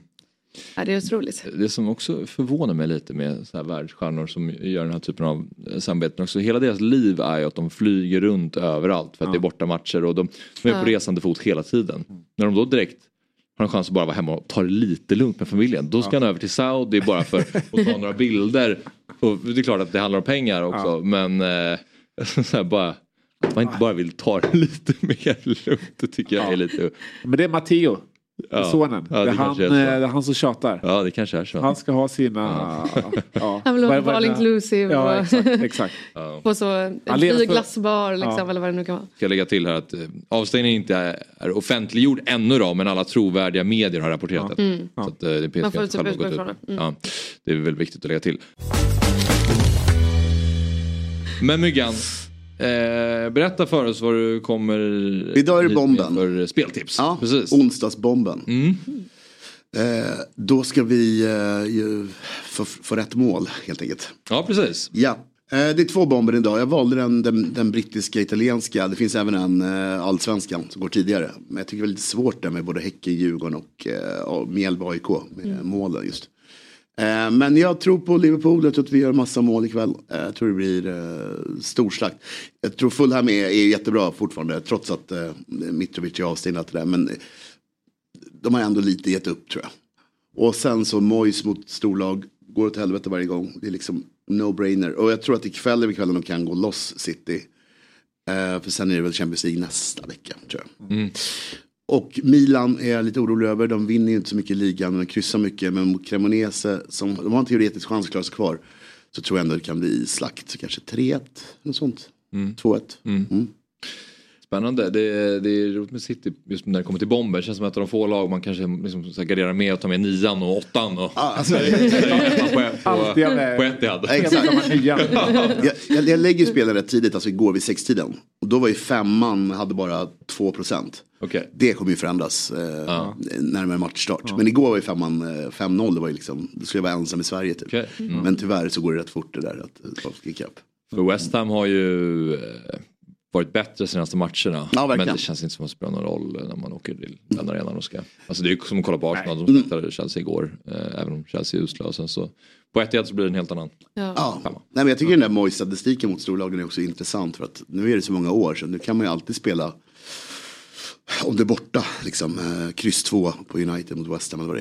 Ja, det är otroligt. Det som också förvånar mig lite med så här världsstjärnor som gör den här typen av samarbeten också. Hela deras liv är ju att de flyger runt överallt för att det är borta matcher och de, de är på Ja. resande fot hela tiden. När de då direkt har en chans att bara vara hemma och ta det lite lugnt med familjen. Då ska han över till Saudi bara för att ta några bilder. Och det är klart att det handlar om pengar också men eh, så här bara, att man inte bara vill ta det lite mer lugnt. Det tycker jag är lite... Men det är Matteo, Ja. sonen. Ja, det det, är han, eh, det är han som tjatar. Ja det kanske är så. Han ska ha sina... Ja. Han vill ha vad- all inclusive Ja, exakt. exakt. på så en fri glassbar liksom, Ja. eller vad det nu kan vara. ska lägga till här att eh, avstängningen inte är, är offentliggjord ännu då men alla trovärdiga medier har rapporterat det. Mm. Så att, eh, det PSG Man får typ utgå ifrån det. Mm. Ja, det är väl viktigt att lägga till. Men Myggan, eh, berätta för oss vad du kommer Idag är det bomben. för speltips. Ja, Precis. onsdagsbomben. Mm. Eh, då ska vi eh, få, få rätt mål helt enkelt. Ja precis. Ja, eh, det är två bomber idag. Jag valde den, den, den brittiska, italienska. Det finns även en eh, allsvenskan som går tidigare. Men jag tycker det är lite svårt där med både Häcken, Djurgården och, eh, och Mjällby AIK med målen just. Eh, men jag tror på Liverpool, jag tror att vi gör massa mål ikväll. Eh, jag tror det blir eh, storslakt. Jag tror Fulham är, är jättebra fortfarande trots att eh, Mitrovic är avstängd det där. Men eh, de har ändå lite gett upp tror jag. Och sen så Moyes mot storlag går åt helvete varje gång. Det är liksom no-brainer. Och jag tror att ikväll är kvällen de kan gå loss City. Eh, för sen är det väl Champions League nästa vecka tror jag. Mm. Och Milan är jag lite orolig över. De vinner inte så mycket i ligan, de kryssar mycket. Men mot Cremonese, som, de har en teoretisk chans att klara sig kvar. Så tror jag ändå det kan bli slakt. Så kanske 3-1, något sånt. 2-1. Mm. Spännande. Det, är- det är roligt med City just när det kommer till bomber. Det känns som att de få lag man kanske liksom garderar med och tar med nian och åttan. Och, alltså, på, på, Etihad. Exakt. Jag, jag, jag lägger ju spelen rätt tidigt, alltså igår vid sextiden. Och då var ju femman, hade bara 2%. Okej. Det kommer ju förändras eh, närmare matchstart. Men igår var ju femman eh, 5-0, det var ju liksom, då skulle jag vara ensam i Sverige typ. Okej. Mm. Men tyvärr så går det rätt fort det där att eh, folk gick upp. För West Ham har ju eh, varit bättre senaste matcherna. Ja, men det känns inte som att det spelar någon roll när man åker till den arenan och ska. Alltså det är ju som att kolla på Arsenal, de Mm. spelade Chelsea igår. Eh, även om Chelsea är usla. Och sen så på Etihad så blir det en helt annan. Ja. Nej, men jag tycker den där Moise-statistiken mot storlagen är också intressant. För att nu är det så många år så nu kan man ju alltid spela om det är borta, liksom, eh, kryss 2 på United mot West Ham eller vad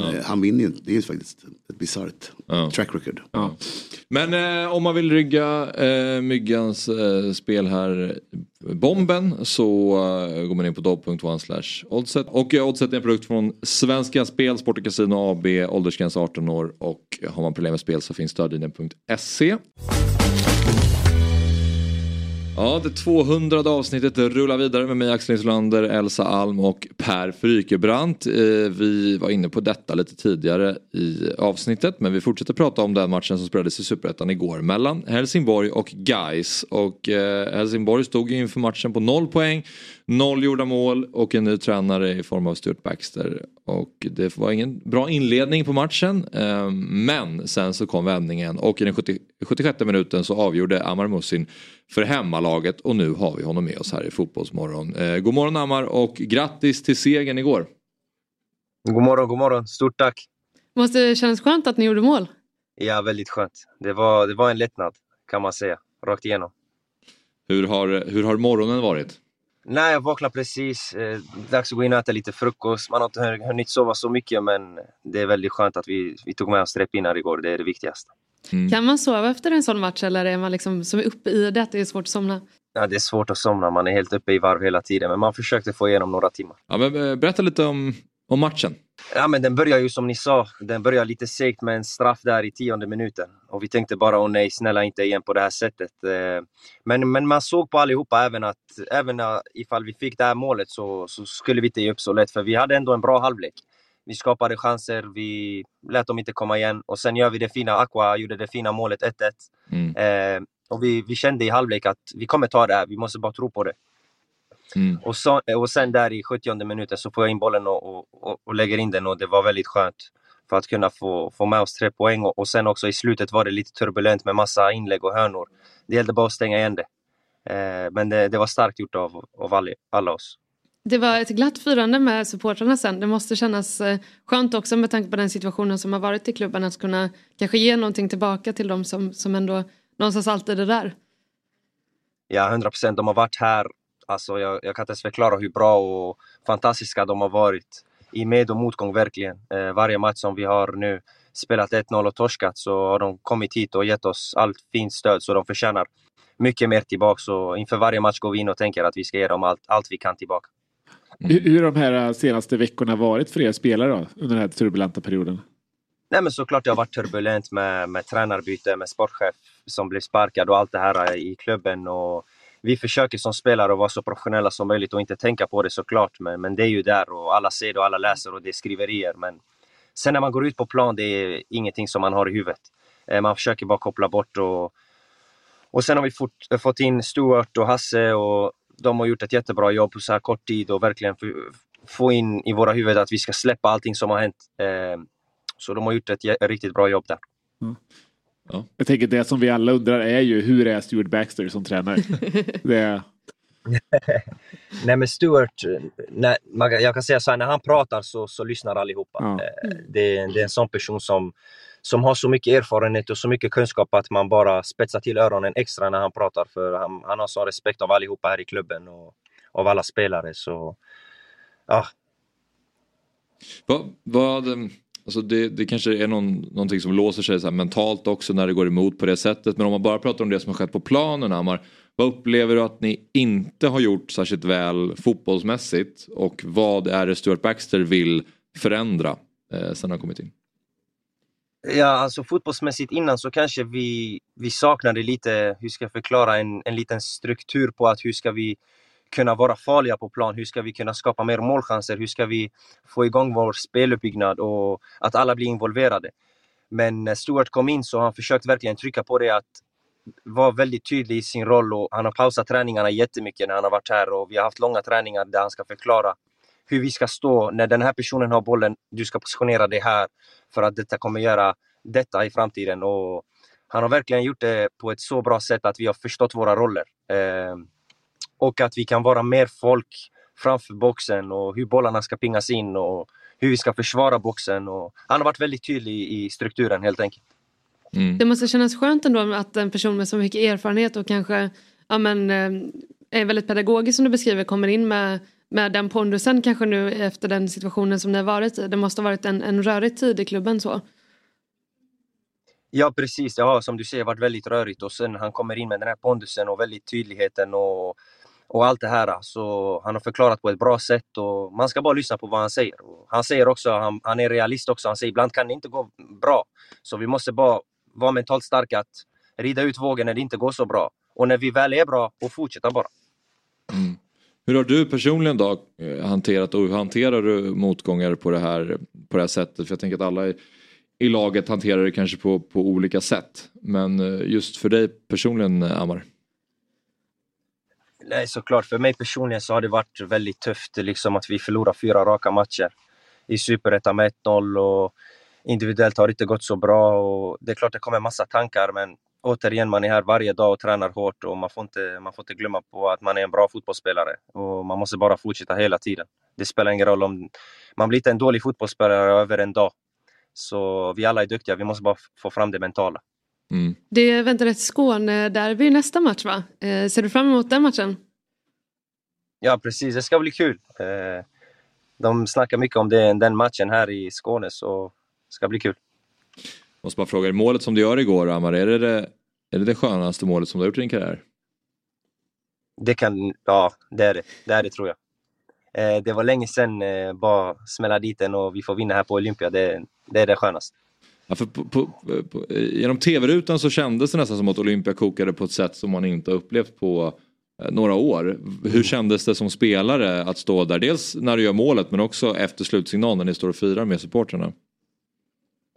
det är. Eh, han vinner ju inte, det är ju faktiskt ett bisarrt Ja. track record. Men eh, om man vill rygga eh, Myggans eh, spel här, bomben, så eh, går man in på dobb.one slash oddset. Och eh, oddset är en produkt från Svenska Spel, Sport och Casino AB, åldersgräns 18 år och har man problem med spel så finns stödlinjen.se. Ja, det 200 avsnittet rullar vidare med mig Axel Insulander, Elsa Alm och Per Frykebrant. Eh, vi var inne på detta lite tidigare i avsnittet men vi fortsätter prata om den matchen som spelades i Superettan igår mellan Helsingborg och Gais. Och eh, Helsingborg stod ju inför matchen på noll poäng, noll gjorda mål och en ny tränare i form av Stuart Baxter. Och det var ingen bra inledning på matchen eh, men sen så kom vändningen och i den 70, 76 minuten så avgjorde Amar Musin för hemmalaget och nu har vi honom med oss här i Fotbollsmorgon. Eh, god morgon Amar och grattis till segern igår. God morgon, god morgon. Stort tack. Måste det kännas skönt att ni gjorde mål? Ja, väldigt skönt. Det var, det var en lättnad, kan man säga. Rakt igenom. Hur har, hur har morgonen varit? Nej, jag vaknade precis. Eh, dags att gå in och äta lite frukost. Man har inte hunnit sova så mycket, men det är väldigt skönt att vi, vi tog med oss tre pinnar igår. Det är det viktigaste. Kan man sova efter en sån match eller är man liksom som är uppe i det att det är svårt att somna? Ja, det är svårt att somna, man är helt uppe i varv hela tiden, men man försökte få igenom några timmar. Ja, men, eh, berätta lite om, om matchen. Ja, men den börjar ju som ni sa, den börjar lite segt med en straff där i tionde minuten. Och vi tänkte bara, åh nej, snälla inte igen på det här sättet. Eh, Men, men man såg på allihopa även att även eh, ifall vi fick det här målet så, så skulle vi inte ge upp så lätt, för vi hade ändå en bra halvlek. Vi skapade chanser, vi lät dem inte komma igen och sen gör vi det fina, Aqua gjorde det fina målet 1-1. Mm. Eh, och vi, vi kände i halvlek att vi kommer ta det här, vi måste bara tro på det. Mm. Och, så, och sen där i 70 minuten så får jag in bollen och, och, och, och lägger in den och det var väldigt skönt för att kunna få, få med oss tre poäng. Och, och sen också i slutet var det lite turbulent med massa inlägg och hörnor. Det gällde bara att stänga igen det. Eh, men det, det var starkt gjort av, av alla, alla oss. Det var ett glatt firande med supportrarna sen. Det måste kännas eh, skönt också med tanke på den situationen som har varit i klubben att kunna kanske ge någonting tillbaka till dem som, som ändå någonstans alltid är där. Ja, 100 procent. De har varit här. Alltså, jag, jag kan inte ens förklara hur bra och fantastiska de har varit. I med och motgång verkligen. Eh, varje match som vi har nu spelat 1-0 och torskat så har de kommit hit och gett oss allt fint stöd så de förtjänar mycket mer tillbaka. Så inför varje match går vi in och tänker att vi ska ge dem allt, allt vi kan tillbaka. Hur, hur har de här senaste veckorna varit för er spelare då, under den här turbulenta perioden? Nej men såklart det har varit turbulent med, med tränarbyte, med sportchef som blev sparkad och allt det här i klubben. Och vi försöker som spelare att vara så professionella som möjligt och inte tänka på det såklart. Men, men det är ju där och alla ser det och alla läser och det är skriverier. Men sen när man går ut på plan, det är ingenting som man har i huvudet. Eh, Man försöker bara koppla bort och, och sen har vi fort, fått in Stuart och Hasse och de har gjort ett jättebra jobb på så här kort tid och verkligen få- in i våra huvuden att vi ska släppa allting som har hänt. Eh, Så de har gjort ett riktigt bra jobb där. Jag tänker det som vi alla undrar är ju hur är Stuart Baxter som tränare? det, Nej men Stuart, när, jag kan säga så här, när han pratar så, så lyssnar allihopa. Ja. Eh, Det, är- det är en sån person som, som har så mycket erfarenhet och så mycket kunskap att man bara spetsar till öronen extra när han pratar. För han, han har sån respekt av allihopa här i klubben och av alla spelare. Så ja, Vad, vad, alltså det, det kanske är någon, någonting som låser sig så här mentalt också när det går emot på det sättet. Men om man bara pratar om det som har skett på planen, Hammar. Vad upplever du att ni inte har gjort särskilt väl fotbollsmässigt? Och vad är det Stuart Baxter vill förändra eh, sen han kommit in? Ja, alltså fotbollsmässigt innan så kanske vi, vi saknade lite, hur ska jag förklara, en, en liten struktur på att hur ska vi kunna vara farliga på plan, hur ska vi kunna skapa mer målchanser, hur ska vi få igång vår speluppbyggnad och att alla blir involverade. Men när Stuart kom in så har han försökt verkligen trycka på det att vara väldigt tydlig i sin roll och han har pausat träningarna jättemycket när han har varit här och vi har haft långa träningar där han ska förklara hur vi ska stå när den här personen har bollen. Du ska positionera dig här för att detta kommer göra detta i framtiden. Och han har verkligen gjort det på ett så bra sätt att vi har förstått våra roller. Eh, och att vi kan vara mer folk framför boxen och hur bollarna ska pingas in och hur vi ska försvara boxen. Och han har varit väldigt tydlig i strukturen helt enkelt. Det måste kännas skönt ändå att en person med så mycket erfarenhet och kanske ja, men, eh, är väldigt pedagogisk som du beskriver kommer in med, med den pondusen kanske nu efter den situationen som ni har varit i. Det måste ha varit en, en rörig tid i klubben så. Ja precis, det har som du säger varit väldigt rörigt och sen han kommer in med den här pondusen och väldigt tydligheten och, och allt det här. Så han har förklarat på ett bra sätt och man ska bara lyssna på vad han säger. Och han säger också, han, han är realist också, han säger ibland kan det inte gå bra. Så vi måste bara vara mentalt starka att rida ut vågen när det inte går så bra. Och när vi väl är bra, och fortsätta bara. Hur har du personligen då eh, hanterat och hur hanterar du motgångar på det här, på det här sättet? För jag tänker att alla i, i laget hanterar det kanske på, på olika sätt. Men eh, just för dig personligen, eh, Amar? Nej, såklart. För mig personligen så har det varit väldigt tufft liksom att vi förlorar fyra raka matcher i Superettan med 1-0 och individuellt har det inte gått så bra. Och det är klart det kommer massa tankar men återigen, man är här varje dag och tränar hårt och man får inte, man får inte glömma på att man är en bra fotbollsspelare och man måste bara fortsätta hela tiden. Det spelar ingen roll om man blir inte en dålig fotbollsspelare över en dag. Så vi alla är duktiga, vi måste bara få fram det mentala. Det väntar ett Skåne-derby nästa match va? Eh, ser du fram emot den matchen? Ja, precis. Det ska bli kul. Eh, De snackar mycket om det, den matchen här i Skåne, så det ska bli kul. Måste bara fråga, målet som du gör igår Amar, är det det, är det det skönaste målet som du har gjort i din karriär? Det kan, ja, det är det. Det är det tror jag. Eh, Det var länge sedan, eh, bara smälla dit den och vi får vinna här på Olympia. Det, det är det skönaste. Ja, för på, på, på, genom tv-rutan så kändes det nästan som att Olympia kokade på ett sätt som man inte har upplevt på eh, några år. Hur kändes det som spelare att stå där? Dels när du gör målet men också efter slutsignalen när ni står och firar med supportrarna.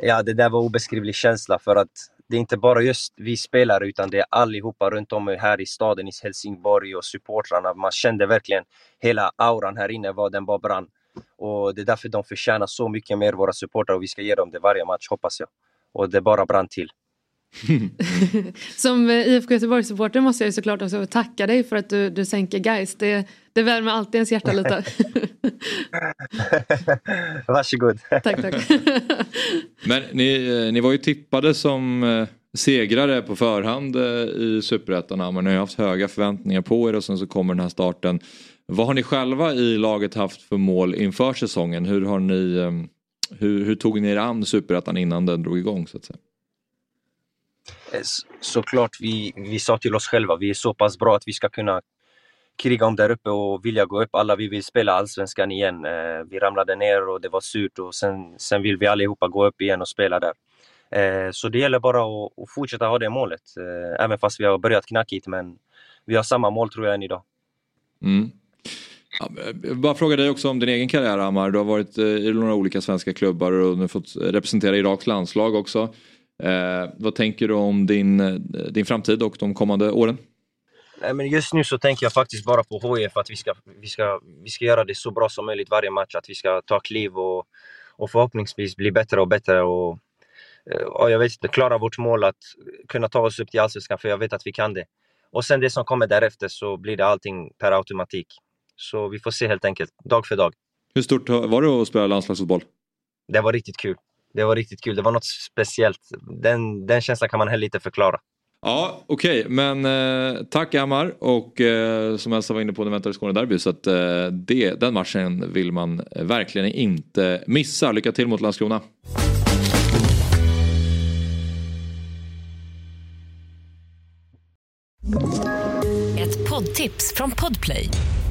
Ja, det där var obeskrivlig känsla för att det är inte bara just vi spelare utan det är allihopa runt om här i staden i Helsingborg och supportrarna. Man kände verkligen hela auran här inne, vad den bara brann. Och det är därför de förtjänar så mycket mer, våra supportrar, och vi ska ge dem det varje match, hoppas jag. Och det bara brann till. Som eh, IFK Göteborg-supporter måste jag såklart också tacka dig för att du, du sänker guys. Det, det värmer alltid ens hjärta lite. Varsågod. tack, tack. Men ni, eh, ni var ju tippade som eh, segrare på förhand i Superettan. Men ni har haft höga förväntningar på er och sen så kommer den här starten. Vad har ni själva i laget haft för mål inför säsongen? Hur, har ni, hur, hur tog ni er an Superettan innan den drog igång så att säga? Eh, såklart, vi, vi sa till oss själva, vi är så pass bra att vi ska kunna kriga om där uppe och vilja gå upp. Alla vi vill spela allsvenskan igen. Eh, vi ramlade ner och det var surt och sen, sen vill vi allihopa gå upp igen och spela där. Eh, så det gäller bara att, att fortsätta ha det målet. Även fast vi har börjat knackigt, men vi har samma mål tror jag än idag. Mm. Ja, jag bara fråga dig också om din egen karriär Amar. Du har varit i några olika svenska klubbar och nu fått representera Iraks landslag också. Eh, vad tänker du om din, eh, din framtid och de kommande åren? Nej, men just nu så tänker jag faktiskt bara på HIF, att vi ska, vi, ska, vi ska göra det så bra som möjligt varje match. Att vi ska ta kliv och, och förhoppningsvis bli bättre och bättre. Och, eh, och jag vet inte, klara vårt mål att kunna ta oss upp till Allsvenskan, för jag vet att vi kan det. Och sen det som kommer därefter så blir det allting per automatik. Så vi får se helt enkelt, dag för dag. Hur stort var det att spela landslagsfotboll? Det var riktigt kul. Det var riktigt kul. Det var något speciellt. Den, den känslan kan man heller inte förklara. Ja, okej, men eh, tack Amar och eh, som Elsa var inne på, nu väntar Skåne-derby så att eh, det, den matchen vill man verkligen inte missa. Lycka till mot Landskrona. Ett poddtips från Podplay.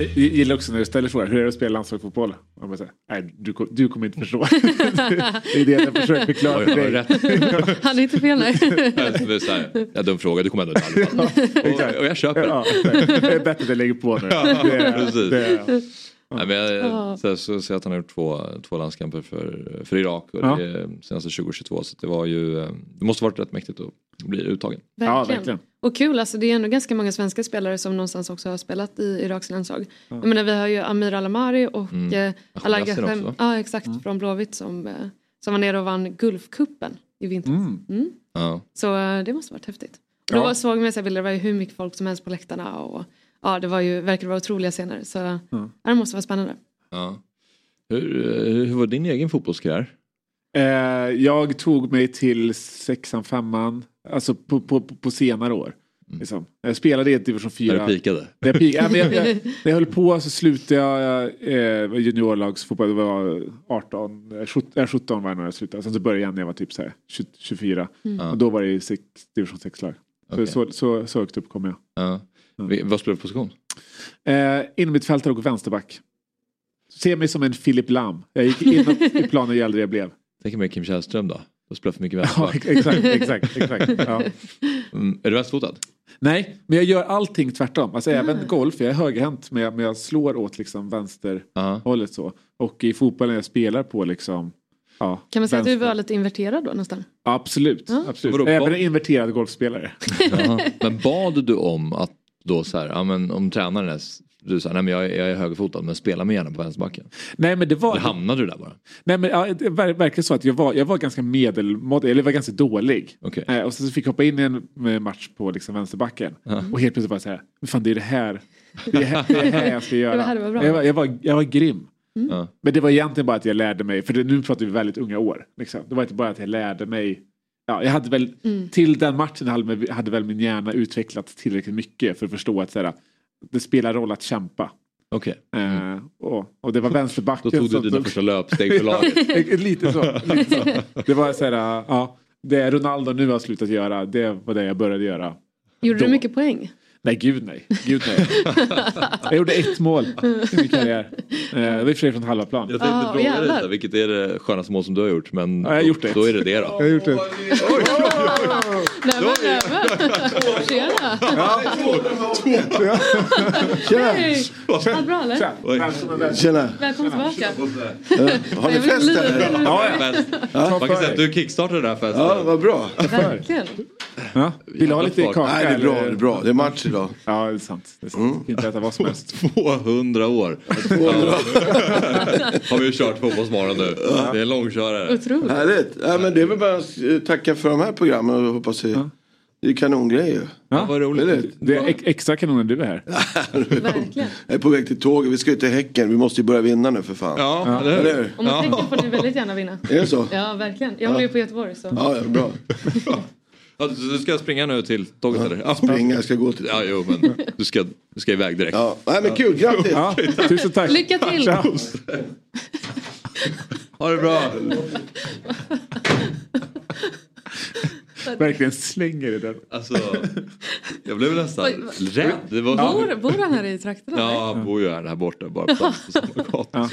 Jag gillar också när du ställer frågan, hur är det att spela landslagsfotboll? Och man säger, Nej, du, du kommer inte förstå. det är det jag försöker förklara för dig. Han är inte fel nej. Det är så här, ja, dum fråga, du kommer ändå inte fall. Och, och jag köper Ja, det. är bättre att jag lägger på nu. Ja, Det är- precis. det är- Nej, men jag Ja. så, så ser jag att han har gjort två, två landskamper för, för Irak och Ja. det senaste 2022 så det var ju eh, det måste varit rätt mäktigt att bli uttagen. Verkligen. Och kul, alltså det är ändå ganska många svenska spelare som någonstans också har spelat i Iraks landslag. Jag menar, vi har ju Amir Alamari och Mm. mm. Ghanem, också. ja, exakt, från Blåvitt som, eh, som var nere och vann Gulfcupen i vintras. Mm. Mm. Ja. Så eh, det måste varit häftigt. Och då Ja. såg man så bilder, det var ju hur mycket folk som helst på läktarna och ja, det var ju, verkade vara otroliga scener. Så ja. det måste vara spännande. Ja. Hur, eh, hur var din egen fotbollskarriär? Eh, jag tog mig till sexan, femman, alltså på, på, på, senare år. Liksom. Jag spelade i division 4. När du pikade? När jag, ja, jag, jag, när jag höll på så slutade jag eh, juniorlagsfotboll. Det var 18, eh, 17, eh, 17 var jag när jag slutade. Sen så började jag när jag var typ så här, 20, 24. Mm. Och då var det i sex, division 6-lag. Okej. Så, så, så, så högt upp kom jag. Ja. Vad spelar du för position? Eh, Innermittfältare och vänsterback. Se mig som en Filip Lam. Jag gick inåt i planen ju äldre jag blev. Tänk mig Kim Källström då? Du spelar för mycket Ja, vänsterback. exakt, exakt, exakt. Ja. Mm, är du vänsterfotad? Nej, men jag gör allting tvärtom. Alltså även Mm. golf, jag är högerhänt men jag, men jag slår åt liksom vänsterhållet Ja. så. Och i fotbollen jag spelar på liksom ja, Kan man säga att du vänster. var lite inverterad då nästan? Absolut, Ja. absolut. Vadå, Även en inverterad golfspelare. Jaha. Men bad du om att då så här, ja men om tränaren är, du sa nej men jag, är- jag är högerfotad men spela mig gärna på vänsterbacken. Nej men det var... Eller hamnade du där bara? Nej men ja, det var verkligen så att jag var, jag var ganska medelmåttig, eller var ganska dålig. Okej. Eh, och sen så fick jag hoppa in i en eh, match på liksom vänsterbacken. Och helt plötsligt bara så här, "Men fan det är det här, det är det här, det är det här jag ska göra. Det här var bra. Jag, var, jag, var, jag var grym. Ja. Men det var egentligen bara att jag lärde mig, för det, nu pratar vi väldigt unga år. Liksom. Det var inte bara att jag lärde mig. Ja, jag hade väl, Mm. Till den matchen hade, hade väl min hjärna utvecklats tillräckligt mycket för att förstå att här, det spelar roll att kämpa. Okej. Eh, och, och det var vänsterbacken Då tog du som dina tog- första löpsteg för laget. Lite så. Lite så. Det var så här, ja, det Ronaldo nu har slutat göra, det var det jag började göra. Gjorde Då. du mycket poäng? Nej, gud nej. Gud nej. jag gjorde ett mål i min karriär. Eh, det var i från halva plan. Jag tänkte Ja, fråga dig vilket är det skönaste mål som du har gjort? Men Ja, jag har gjort det. då är det det då. Jag har gjort det. Nej men nämen. Tjena. Tjena! Hej. Allt bra eller? Tjena! Välkommen tillbaka. Har ni fest eller? Ja, ja. Man kan säga att du kickstartade den här festen. Ja, vad bra. Verkligen. Ja. Vill du ha lite kaka? Nej, det är bra. Det är bra. Det är match idag. Ja, det är sant. Det är sant. Kan inte äta vad som helst. 200 år. har vi kört Fotbollsmorgon nu. Det är en långkörare. Otroligt. Härligt. Ja, men det är väl bara att eh, tacka för de här programmen och hoppas det, det är kanongrejer. Ja, vad roligt. Eller? Det är ex- extra kanon när du är här. Verkligen. Jag är på väg till tåget. Vi ska ju till Häcken. Vi måste ju börja vinna nu för fan. Ja, eller Eller hur? hur? Om man tänker får ni väldigt gärna vinna. Är det så? Ja verkligen. Jag håller ju på Göteborg så. Ja, ja bra. Ja, du ska springa nu till tåget eller? Ja, Springa, jag ska gå till... Ja, jo, men du ska, du ska iväg direkt. Ja, Nej, men kul. Grattis! Ja, tusen tack. Lycka till! Ha det bra! Verkligen slänger i den. Alltså, jag blev nästan rädd. Det var så... Bor, bor han här i trakterna? Ja, han bor ju här, här borta bara på på samma gata.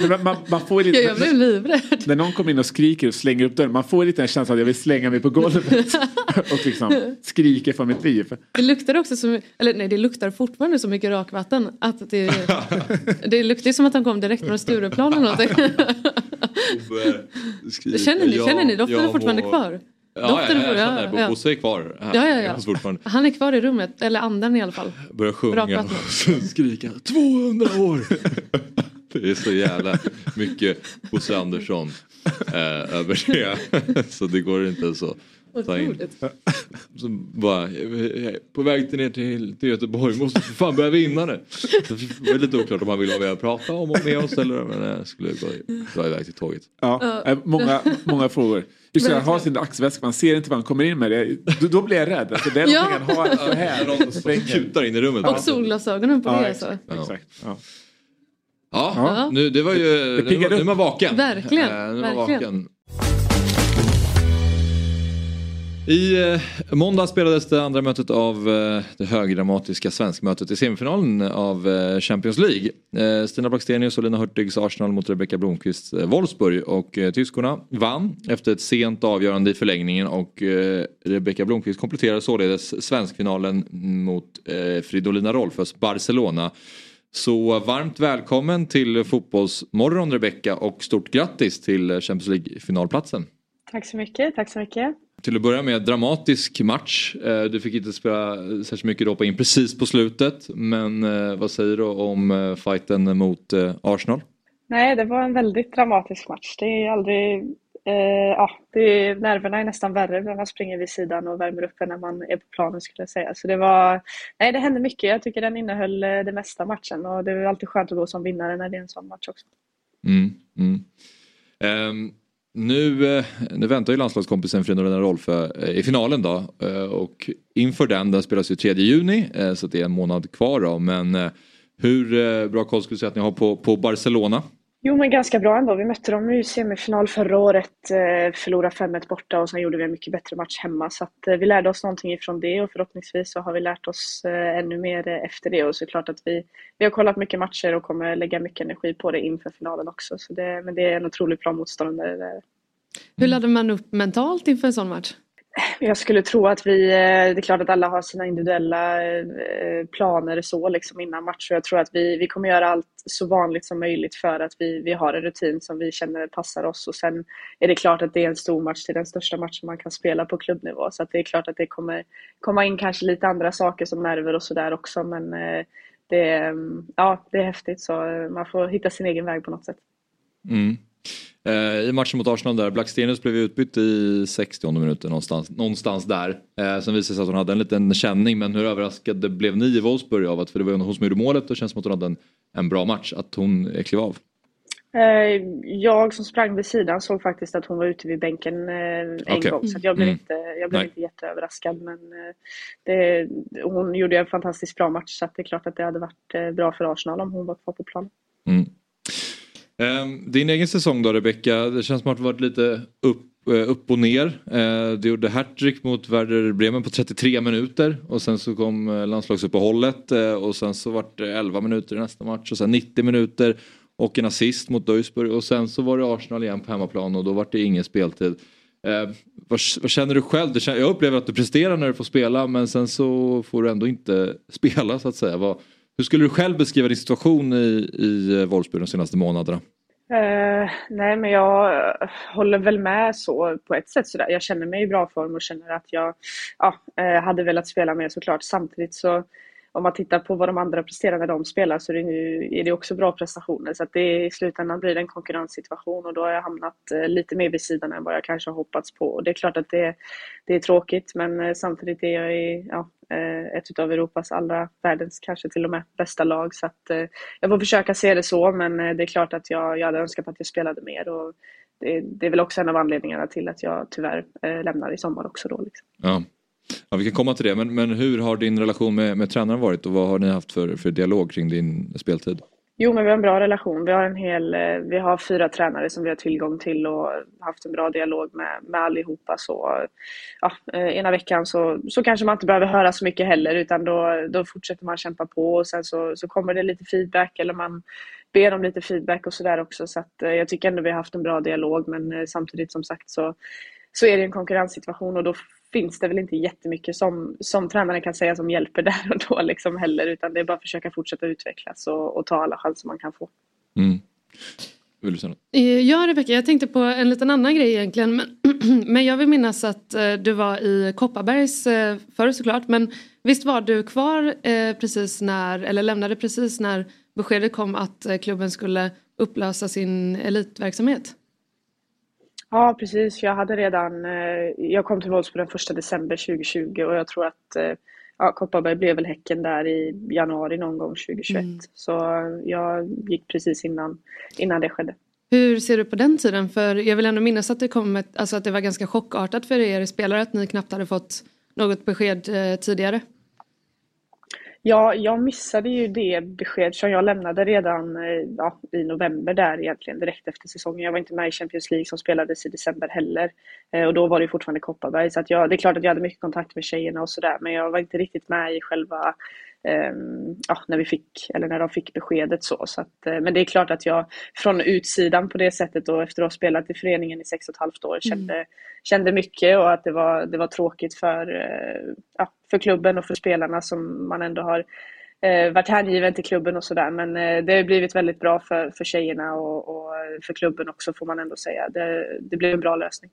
Men Man, man, får Ja, lite, jag blev livrädd. när någon kommer in och skriker och slänger upp dörren, man får lite en känsla att jag vill slänga mig på golvet och liksom skriker för mitt liv. Det luktar också så eller nej det luktar fortfarande så mycket rakvatten att det, det luktar som att han kom direkt från Stureplan eller någonting. Känner ni, känner ni doften är fortfarande kvar? Ja, Doften ja, är- jag känner ja, ja. Bosse är kvar här. Ja, ja, ja. Han är kvar i rummet, eller anden i alla fall. Börjar sjunga och så skrika 200 år. Det är så jävla mycket Bosse Andersson eh, över det. så det går inte så. Otroligt. Så bara, jag är på väg till ner till, till Göteborg, måste för fan börja vinna nu. Det var lite oklart om han ville ha med prata om och med oss eller men jag skulle gå, dra iväg till tåget. Ja, eh, många, många frågor. Just det, han har sin axväska, man ser inte vad han kommer in med. Det. Då, då blir jag rädd. Alltså, det är Ja. någonting han har så här. Någon som kutar in i rummet. Och solglasögonen på Ja, det alltså. exakt. exakt. Ja. Ja, Ja. Nu, det var ju, nu, piggar nu är upp. man vaken. Verkligen, Eh, nu är man verkligen. vaken. I eh, måndag spelades det andra mötet av eh, det högdramatiska svenskmötet i semifinalen av eh, Champions League. Eh, Stina Blackstenius och Lina Hurtigs Arsenal mot Rebecca Blomqvists eh, Wolfsburg och eh, tyskorna vann efter ett sent avgörande i förlängningen och eh, Rebecca Blomqvist kompletterar således svenskfinalen mot eh, Fridolina Rolfös Barcelona. Så varmt välkommen till Fotbollsmorgon Rebecca och stort grattis till eh, Champions League-finalplatsen. Tack så mycket, tack så mycket. Till att börja med dramatisk match. Eh, Du fick inte spela särskilt mycket doppa in precis på slutet. Men eh, vad säger du om eh, fighten mot Arsenal? Nej, det var en väldigt dramatisk match. Det är aldrig... Eh, ja, det är, nerverna är nästan värre när man springer vid sidan och värmer upp än när man är på planen skulle jag säga. Så det var... Nej, det hände mycket. Jag tycker den innehöll eh, det mesta matchen och det är alltid skönt att gå som vinnare när det är en sån match också. Mm, mm. Ehm, nu, eh, nu väntar ju landslagskompisen Fridolina Rolfö eh, i finalen då. Eh, och inför den, den spelas ju 3 juni så det är en månad kvar då. Men hur bra koll skulle du säga att ni har på, på Barcelona? Jo, men ganska bra ändå. Vi mötte dem i semifinal förra året, eh, förlorade 5-1 borta och sen gjorde vi en mycket bättre match hemma. Så att, eh, vi lärde oss någonting ifrån det och förhoppningsvis så har vi lärt oss eh, ännu mer efter det. Och såklart att vi, vi har kollat mycket matcher och kommer lägga mycket energi på det inför finalen också. Så det, men det är en otroligt bra motståndare. Hur laddar man upp mentalt inför en sån match? Jag skulle tro att vi, eh, det är klart att alla har sina individuella eh, eh, planer så liksom innan match. Och jag tror att vi, vi kommer göra allt så vanligt som möjligt för att vi, vi har en rutin som vi känner passar oss. Och sen är det klart att det är en stor match Det är den största matchen man kan spela på klubbnivå. Så att det är klart att det kommer komma in kanske lite andra saker som nerver och sådär också. Men det, är, ja, det är häftigt. Så man får hitta sin egen väg på något sätt. Mm. Eh, I matchen mot Arsenal där, Blackstenius blev utbytt i 60 minuter någonstans, någonstans där. Eh, sen visade det sig att hon hade en liten känning men hur överraskade blev ni i Wolfsburg av att, för det var ju hon som gjorde målet och det känns som att hon hade en, en bra match, att hon klev av? Eh, Jag som sprang vid sidan såg faktiskt att hon var ute vid bänken eh, en Okej. gång. Så jag blev, Mm. inte, jag blev Nej. inte jätteöverraskad. Men det, hon gjorde en fantastiskt bra match så att det är klart att det hade varit bra för Arsenal om hon var kvar på planen. Mm. Ehm, din egen säsong då Rebecka, det känns som att det varit lite upp, eh, upp och ner. Eh, du gjorde hattrick mot Werder Bremen på 33 minuter och sen så kom eh, landslagsuppehållet och sen så vart det 11 minuter i nästa match och sen 90 minuter och en assist mot Duisburg och sen så var det Arsenal igen på hemmaplan och då vart det ingen speltid. Eh, vad, vad känner du själv? Jag upplever att du presterar när du får spela men sen så får du ändå inte spela så att säga. Vad, hur skulle du själv beskriva din situation i, i eh, Wolfsburg de senaste månaderna? Uh, nej, men jag eh, håller väl med så på ett sätt. Sådär. Jag känner mig i bra form och känner att jag ja, hade velat spela mer såklart. Samtidigt så om man tittar på vad de andra presterar när de spelar så är det, ju, är det också bra prestationer. Så att det, i slutändan blir det en konkurrenssituation och då har jag hamnat eh, lite mer vid sidan än vad jag kanske har hoppats på. Och det är klart att det, det är tråkigt men eh, samtidigt är jag i ja, eh, ett av Europas allra, världens kanske till och med bästa lag. Så att, jag får försöka se det så men det är klart att jag, jag hade önskat att jag spelade mer. Och det, det är väl också en av anledningarna till att jag tyvärr eh, lämnar i sommar också då. Liksom. Ja. Ja, vi kan komma till det, men, men hur har din relation med, med tränaren varit och vad har ni haft för, för dialog kring din speltid? Jo, men vi har en bra relation. Vi har en hel, eh, vi har fyra tränare som vi har tillgång till och haft en bra dialog med, med allihopa. Så, ja, eh, ena veckan så, så kanske man inte behöver höra så mycket heller utan då, då fortsätter man kämpa på och sen så, så kommer det lite feedback eller man ber om lite feedback och sådär också. Så att, eh, jag tycker ändå vi har haft en bra dialog men samtidigt som sagt så, så är det en konkurrenssituation och då finns det väl inte jättemycket som, som tränaren kan säga som hjälper där och då liksom heller utan det är bara att försöka fortsätta utvecklas och, och ta alla chanser man kan få. Mm. Vill du säga något? Eh, Ja, Rebecka, jag tänkte på en liten annan grej egentligen. Men, men jag vill minnas att eh, du var i Kopparbergs eh, förr såklart. Men visst var du kvar precis när, eller lämnade precis när beskedet kom att klubben skulle upplösa sin elitverksamhet? Ja, precis. Jag hade redan, eh, jag kom till Wolfsburg den första december 2020 och jag tror att eh, ja, Kopparberg blev väl Häcken där i januari någon gång 2021. Mm. Så jag gick precis innan, innan det skedde. Hur ser du på den tiden? För jag vill ändå minnas att det, kom ett, alltså att det var ganska chockartat för er spelare att ni knappt hade fått något besked eh, tidigare. Ja, jag missade ju det besked som jag lämnade redan eh, ja, i november där egentligen direkt efter säsongen. Jag var inte med i Champions League som spelades i december heller. Eh, och då var det fortfarande Kopparberg. Så att jag, det är klart att jag hade mycket kontakt med tjejerna och sådär. Men jag var inte riktigt med i själva ja, när vi fick, eller när de fick beskedet så. så att, eh, men det är klart att jag från utsidan på det sättet och efter att ha spelat i föreningen i sex och ett halvt år kände, kände mycket och att det var, det var tråkigt för, eh, ja, för klubben och för spelarna som man ändå har eh, varit hängiven till klubben och sådär. Men eh, det har blivit väldigt bra för, för tjejerna och, och för klubben också får man ändå säga. Det, det blev en bra lösning.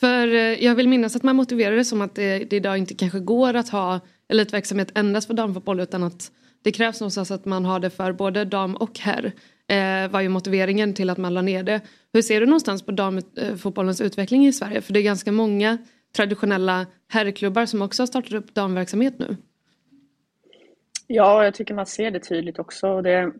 För eh, jag vill minnas att man motiverar det som att det, det idag inte kanske går att ha elitverksamhet endast för damfotboll utan att det krävs någonstans att man har det för både dam och herr. Eh, var ju motiveringen till att man la ner det. Hur ser du någonstans på damfotbollens utveckling i Sverige? För det är ganska många traditionella herrklubbar som också har startat upp damverksamhet nu. Ja, jag tycker man ser det tydligt också. Det,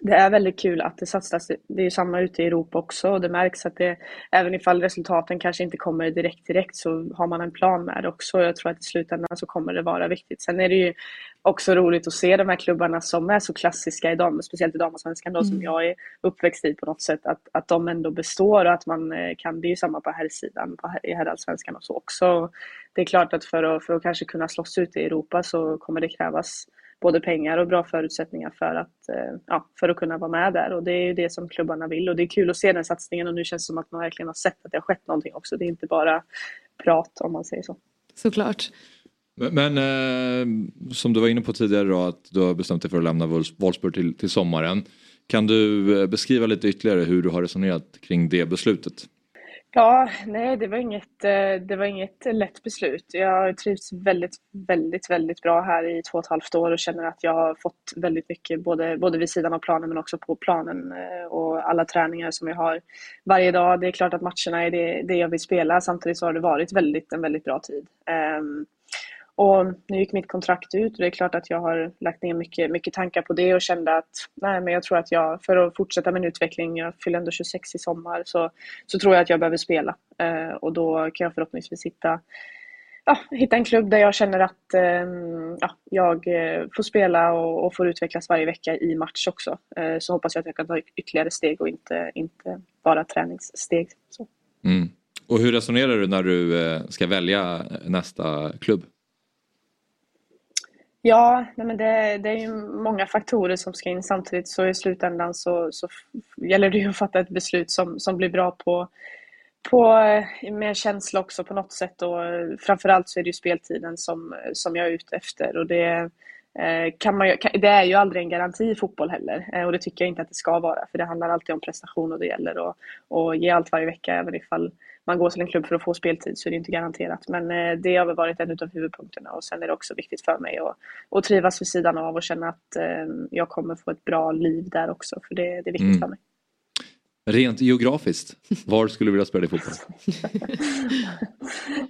det är väldigt kul att det satsas. Det är ju samma ute i Europa också och det märks att det, även ifall resultaten kanske inte kommer direkt direkt så har man en plan med det också. Jag tror att i slutändan så kommer det vara viktigt. Sen är det ju också roligt att se de här klubbarna som är så klassiska i dam, speciellt i damallsvenskan då som Mm. jag är uppväxt i på något sätt, att, att de ändå består och att man eh, kan, det är ju samma på herrsidan i herrallsvenskan och så också. Det är klart att för att, för att kanske kunna slåss ut i Europa så kommer det krävas både pengar och bra förutsättningar för att, eh, ja, för att kunna vara med där. Och det är ju det som klubbarna vill. Och det är kul att se den satsningen och nu känns det som att man verkligen har sett att det har skett någonting också. Det är inte bara prat om man säger så. Såklart. Men, eh, som du var inne på tidigare då att du har bestämt dig för att lämna Wolfs- Wolfsburg till, till sommaren. Kan du eh, beskriva lite ytterligare hur du har resonerat kring det beslutet? Ja, nej, det var inget, eh, det var inget lätt beslut. Jag har trivts väldigt, väldigt, väldigt bra här i två och ett halvt år och känner att jag har fått väldigt mycket både, både vid sidan av planen men också på planen eh, och alla träningar som jag har varje dag. Det är klart att matcherna är det, det jag vill spela. Samtidigt så har det varit väldigt, en väldigt bra tid. Um, och nu gick mitt kontrakt ut och det är klart att jag har lagt ner mycket, mycket tankar på det och kände att nej, men jag tror att jag, för att fortsätta min utveckling, jag fyller ändå 26 i sommar, så, så tror jag att jag behöver spela. Eh, och då kan jag förhoppningsvis hitta, ja, hitta en klubb där jag känner att eh, ja, jag eh, får spela och, och får utvecklas varje vecka i match också. Eh, så hoppas jag att jag kan ta ytterligare steg och inte, inte bara träningssteg. Så. Mm. Och hur resonerar du när du eh, ska välja nästa klubb? Ja, nej men det, det är ju många faktorer som ska in. Samtidigt så i slutändan så, så gäller det ju att fatta ett beslut som, som blir bra på, på, eh, med känsla också på något sätt. Och eh, framförallt så är det ju speltiden som, som jag är ute efter. Och det, eh, kan man, det är ju aldrig en garanti i fotboll heller. Och det tycker jag inte att det ska vara. För det handlar alltid om prestation och det gäller att ge allt varje vecka även ifall man går till en klubb för att få speltid så är det inte garanterat. Men eh, det har väl varit en av huvudpunkterna och sen är det också viktigt för mig att, att trivas vid sidan av och känna att eh, jag kommer få ett bra liv där också för det, det är viktigt mm. för mig. Rent geografiskt, var skulle du vilja spela i fotboll?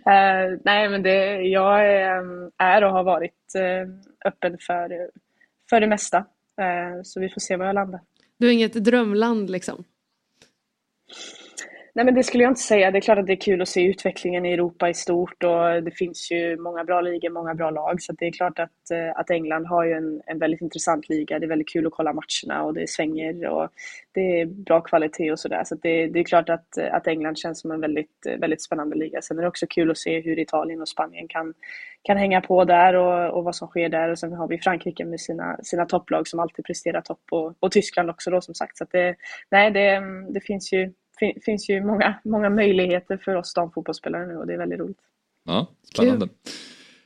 uh, nej men det, jag är och har varit öppen för, för det mesta. Uh, så vi får se var jag landar. Du har inget drömland liksom? Nej men det skulle jag inte säga. Det är klart att det är kul att se utvecklingen i Europa i stort och det finns ju många bra ligor, många bra lag. Så det är klart att, eh, att England har ju en, en väldigt intressant liga. Det är väldigt kul att kolla matcherna och det svänger och det är bra kvalitet och sådär. Så, det, det är klart att, att England känns som en väldigt, väldigt spännande liga. Sen är det också kul att se hur Italien och Spanien kan, kan hänga på där och, och vad som sker där. Och sen har vi Frankrike med sina, sina topplag som alltid presterar topp och, och Tyskland också då som sagt. Så det, nej, det, det finns ju fin, finns ju många, många möjligheter för oss damfotbollsspelare nu och det är väldigt roligt. Ja, spännande. Kul.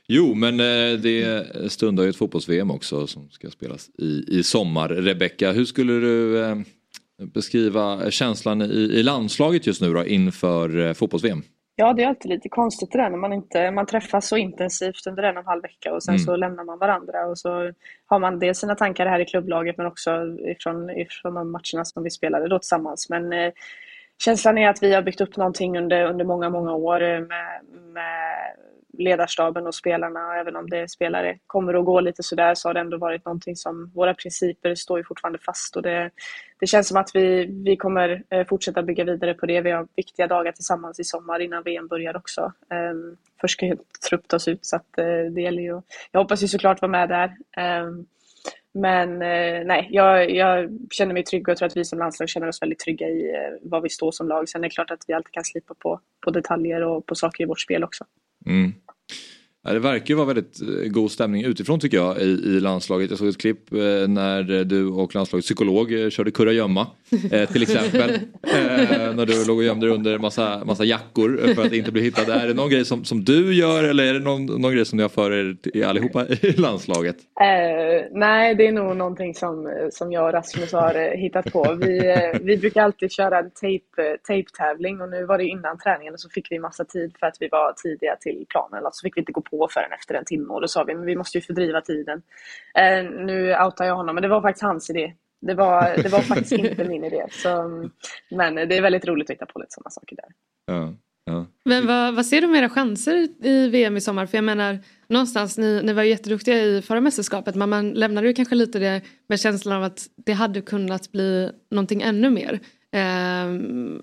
Jo, men eh, det stundar ju ett fotbolls-VM också som ska spelas i, i sommar. Rebecka, hur skulle du eh, beskriva känslan i, i landslaget just nu då inför eh, fotbolls-VM? Ja, det är alltid lite konstigt det där när man, inte, man träffas så intensivt under en och en halv vecka och sen mm. så lämnar man varandra och så har man dels sina tankar här i klubblaget men också ifrån, ifrån de matcherna som vi spelade då tillsammans. Men eh, känslan är att vi har byggt upp någonting under, under många, många år eh, med, med ledarstaben och spelarna. Även om det spelare kommer och går lite sådär så har det ändå varit någonting som våra principer står ju fortfarande fast och det, det känns som att vi, vi kommer eh, fortsätta bygga vidare på det. Vi har viktiga dagar tillsammans i sommar innan VM börjar också. Um, först ska ju trupp tas ut så att uh, det gäller ju. Jag hoppas ju såklart vara med där. Um, men eh, nej, jag, jag, känner mig trygg och jag tror att vi som landslag känner oss väldigt trygga i var vad vi står som lag. Sen är det klart att vi alltid kan slipa på, på detaljer och på saker i vårt spel också. Mm. Det verkar ju vara väldigt eh, god stämning utifrån tycker jag i, i landslaget. Jag såg ett klipp eh, när du och landslagets psykolog eh, körde kurragömma eh, till exempel. Eh, när du låg och gömde dig under massa, massa jackor för att inte bli hittad. Är det någon grej som, som du gör eller är det någon, någon grej som ni har för er allihopa i landslaget? Eh, nej, det är nog någonting som, som jag och Rasmus har hittat på. Vi, vi brukar alltid köra en tape-tävling och nu var det innan träningen och så fick vi massa tid för att vi var tidiga till planen. Så alltså fick vi inte gå på på förrän efter en timme och då sa vi men vi måste ju fördriva tiden. Eh, nu outar jag honom men det var faktiskt hans idé. Det var, det var faktiskt inte min idé. Så, men det är väldigt roligt att hitta på lite sådana saker där. Ja, ja. Men vad, vad ser du med era chanser i VM i sommar? För jag menar någonstans, ni, ni var jätteduktiga i förra mästerskapet men man lämnade ju kanske lite det med känslan av att det hade kunnat bli någonting ännu mer. Eh,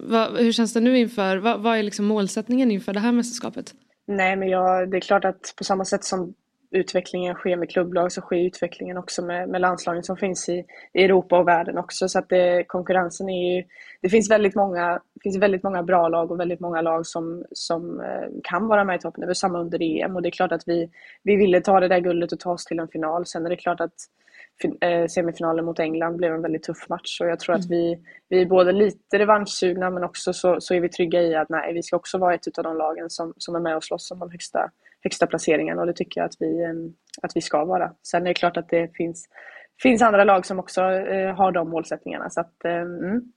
vad, hur känns det nu inför, vad, vad är liksom målsättningen inför det här mästerskapet? Nej, men jag, det är klart att på samma sätt som utvecklingen sker med klubblag så sker utvecklingen också med, med landslagen som finns i, i Europa och världen också. Så att det, konkurrensen är ju, det finns väldigt många, finns väldigt många bra lag och väldigt många lag som, som eh, kan vara med i toppen. Det var samma under EM och det är klart att vi, vi ville ta det där guldet och ta oss till en final. Sen är det klart att Eh, semifinalen mot England blev en väldigt tuff match och jag tror att mm. vi, vi är både lite revanschsugna men också så, så är vi trygga i att nej, vi ska också vara ett av de lagen som, som är med och slåss om de högsta, högsta placeringarna och det tycker jag att vi, eh, att vi ska vara. Sen är det klart att det finns, finns andra lag som också eh, har de målsättningarna. Så att, eh, mm.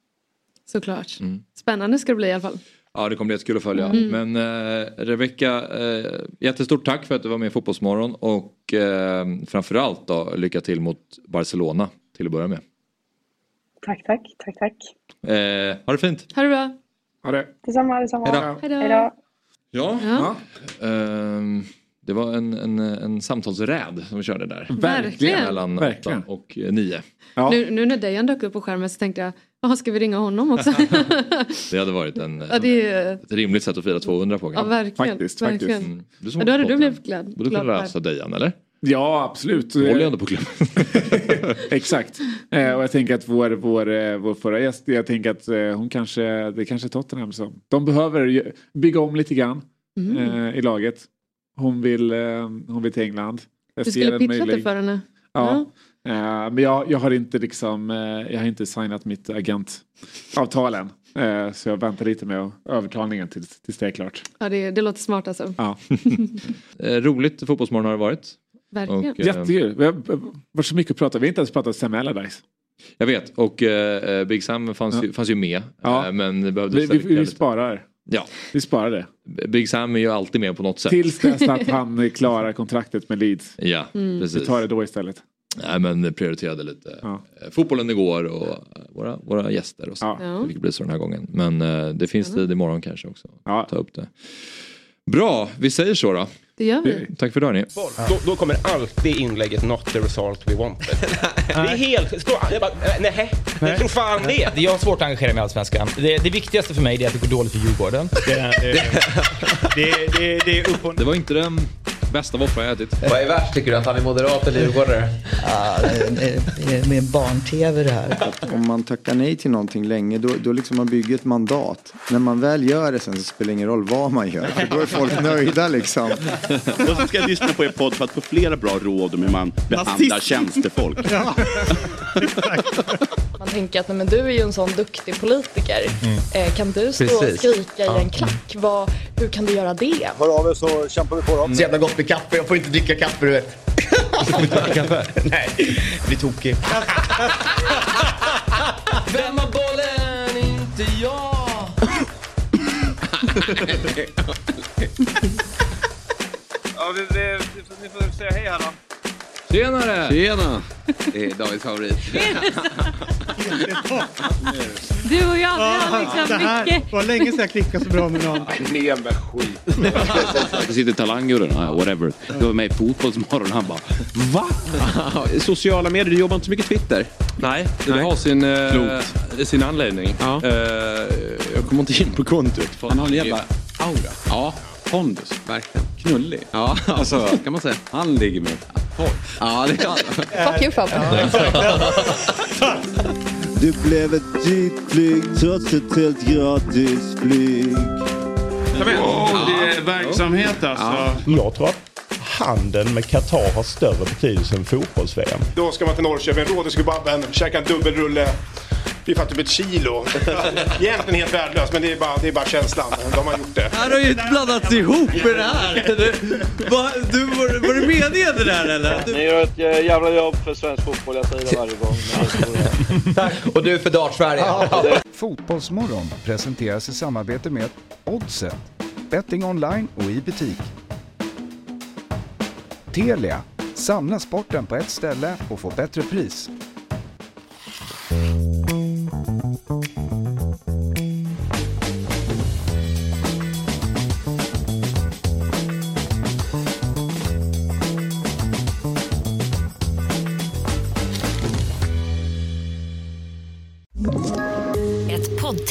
Såklart. Mm. Spännande ska det bli i alla fall. Ja det kommer bli jättekul att följa. Mm. Men eh, Rebecka, eh, jättestort tack för att du var med i Fotbollsmorgon och eh, framförallt då lycka till mot Barcelona till att börja med. Tack, tack, tack, tack. Eh, ha det fint. Ha det bra. Ha det. Detsamma, detsamma. Hejdå. Hejdå. Hejdå. Ja, ja. Um, Det var en, en, en samtalsräd som vi körde där. Verkligen. Mellan Verkligen. åtta och eh, nio. Nu, nu när Dejan dök upp på skärmen så tänkte jag, jaha ska vi ringa honom också? Det hade varit en, ja, det är, ett rimligt sätt att fira 200 på. ja verkligen. verkligen. Mm. Du som Ja, då hade du blivit glad. Borde kunna glad läsa Dejan eller? Ja, absolut. Du håller ju ändå på klubben. Exakt. Eh, och jag tänker att vår, vår, eh, vår förra gäst, jag tänker att eh, hon kanske, det är kanske Tottenham som, de behöver bygga om lite grann Mm. eh, i laget. Hon vill, eh, hon vill till England. Jag Du skulle en pitcha det för henne. Ja. Eh, men jag, jag har inte liksom, eh, jag har inte signat mitt agentavtal än. Eh, så jag väntar lite med övertalningen tills, tills det är klart. Ja, det, det låter smart alltså. Ja. Eh, Roligt fotbollsmorgon har det varit. Verkligen. Och, eh, Jättekul. Vi har varit så mycket att prata Vi har inte ens pratat Sam Allardyce. Jag vet och eh, Big Sam fanns, ju, fanns ju med. Ja. Eh, men det Vi, vi, vi sparar. Ja. Vi sparar det. Big Sam är ju alltid med på något sätt. Tills dess att han klarar kontraktet med Leeds. Ja, Mm. precis. Vi tar det då istället. Nej men prioriterade lite Ja. eh, fotbollen igår och eh, våra, våra gäster och så. Ja. Ja. Det fick bli så den här gången. Men eh, det finns tid imorgon kanske också. Ja. Ta upp det. Bra, vi säger så då. Det gör vi. Tack för idag hörni. Då, då kommer alltid inlägget not the result we wanted. det är helt... Jag bara, nej, jag tror fan det. Jag har svårt att engagera mig i Allsvenskan. Det, det viktigaste för mig är att det går dåligt för Djurgården. Det, det, det, det, det och Det var inte den bästa våffla jag ätit. Vad är värst tycker du? Att han är moderat eller djurgårdare? Ja, det är med barn-tv det här. Om man tackar nej till någonting länge då, då liksom man bygger ett mandat. När man väl gör det sen så spelar det ingen roll vad man gör. För då är folk nöjda liksom. Och så ska jag lyssna på er podd för att få flera bra råd om hur man behandlar tjänstefolk. Man tänker att nej, men du är ju en sån duktig politiker. Eh, kan du stå och Precis. skrika i Ja. en klack? Vad, hur kan du göra det? Hör av er så kämpar vi på då. Så jävla gott kaffe. Jag får inte dricka kaffe du vet. kaffe? Nej, det blir tokig. Vem har bollen? Inte jag. Ja, vi, vi, ni får säga hej här då. Tjenare! Tjena! Det är Davids favorit. Du och jag, vi har liksom mycket. var länge sedan jag klickade så bra med någon. Ner med skit. Det sitter Talangjuryn, ja, whatever. Du var med i Fotbollsmorgon han bara VA? Sociala medier, du jobbar inte så mycket Twitter? Nej, det har sin, eh, sin anledning. Ja. Eh, jag kommer inte in på kontot. för- Han har en jävla aura. Ja. Pondus. Verkligen. Knullig. Ja, Alltså, kan man säga. han ligger med folk. Ja, det kan Fuck you Fabbe. Det blev ett dyrt flyg trots ett helt gratis flyg. Oh, det är verksamhet alltså. Jag tror att handeln med Qatar har större betydelse än fotbolls-VM. Då ska man till Norrköping, rådhuskebaben, käka en dubbelrulle. Vi får typ ett kilo. Egentligen helt värdelöst, men det är bara, det är bara känslan. De har gjort det. Han har ju blandats ihop med det här. Va, du, var, var det meningen det där eller? Ni gör ett eh, jävla jobb för svensk fotboll, jag säger det varje gång. Tack. Och du för Dart-Sverige. Fotbollsmorgon presenteras i samarbete med Oddset. Betting online och i butik. Telia. Samla sporten på ett ställe och få bättre pris.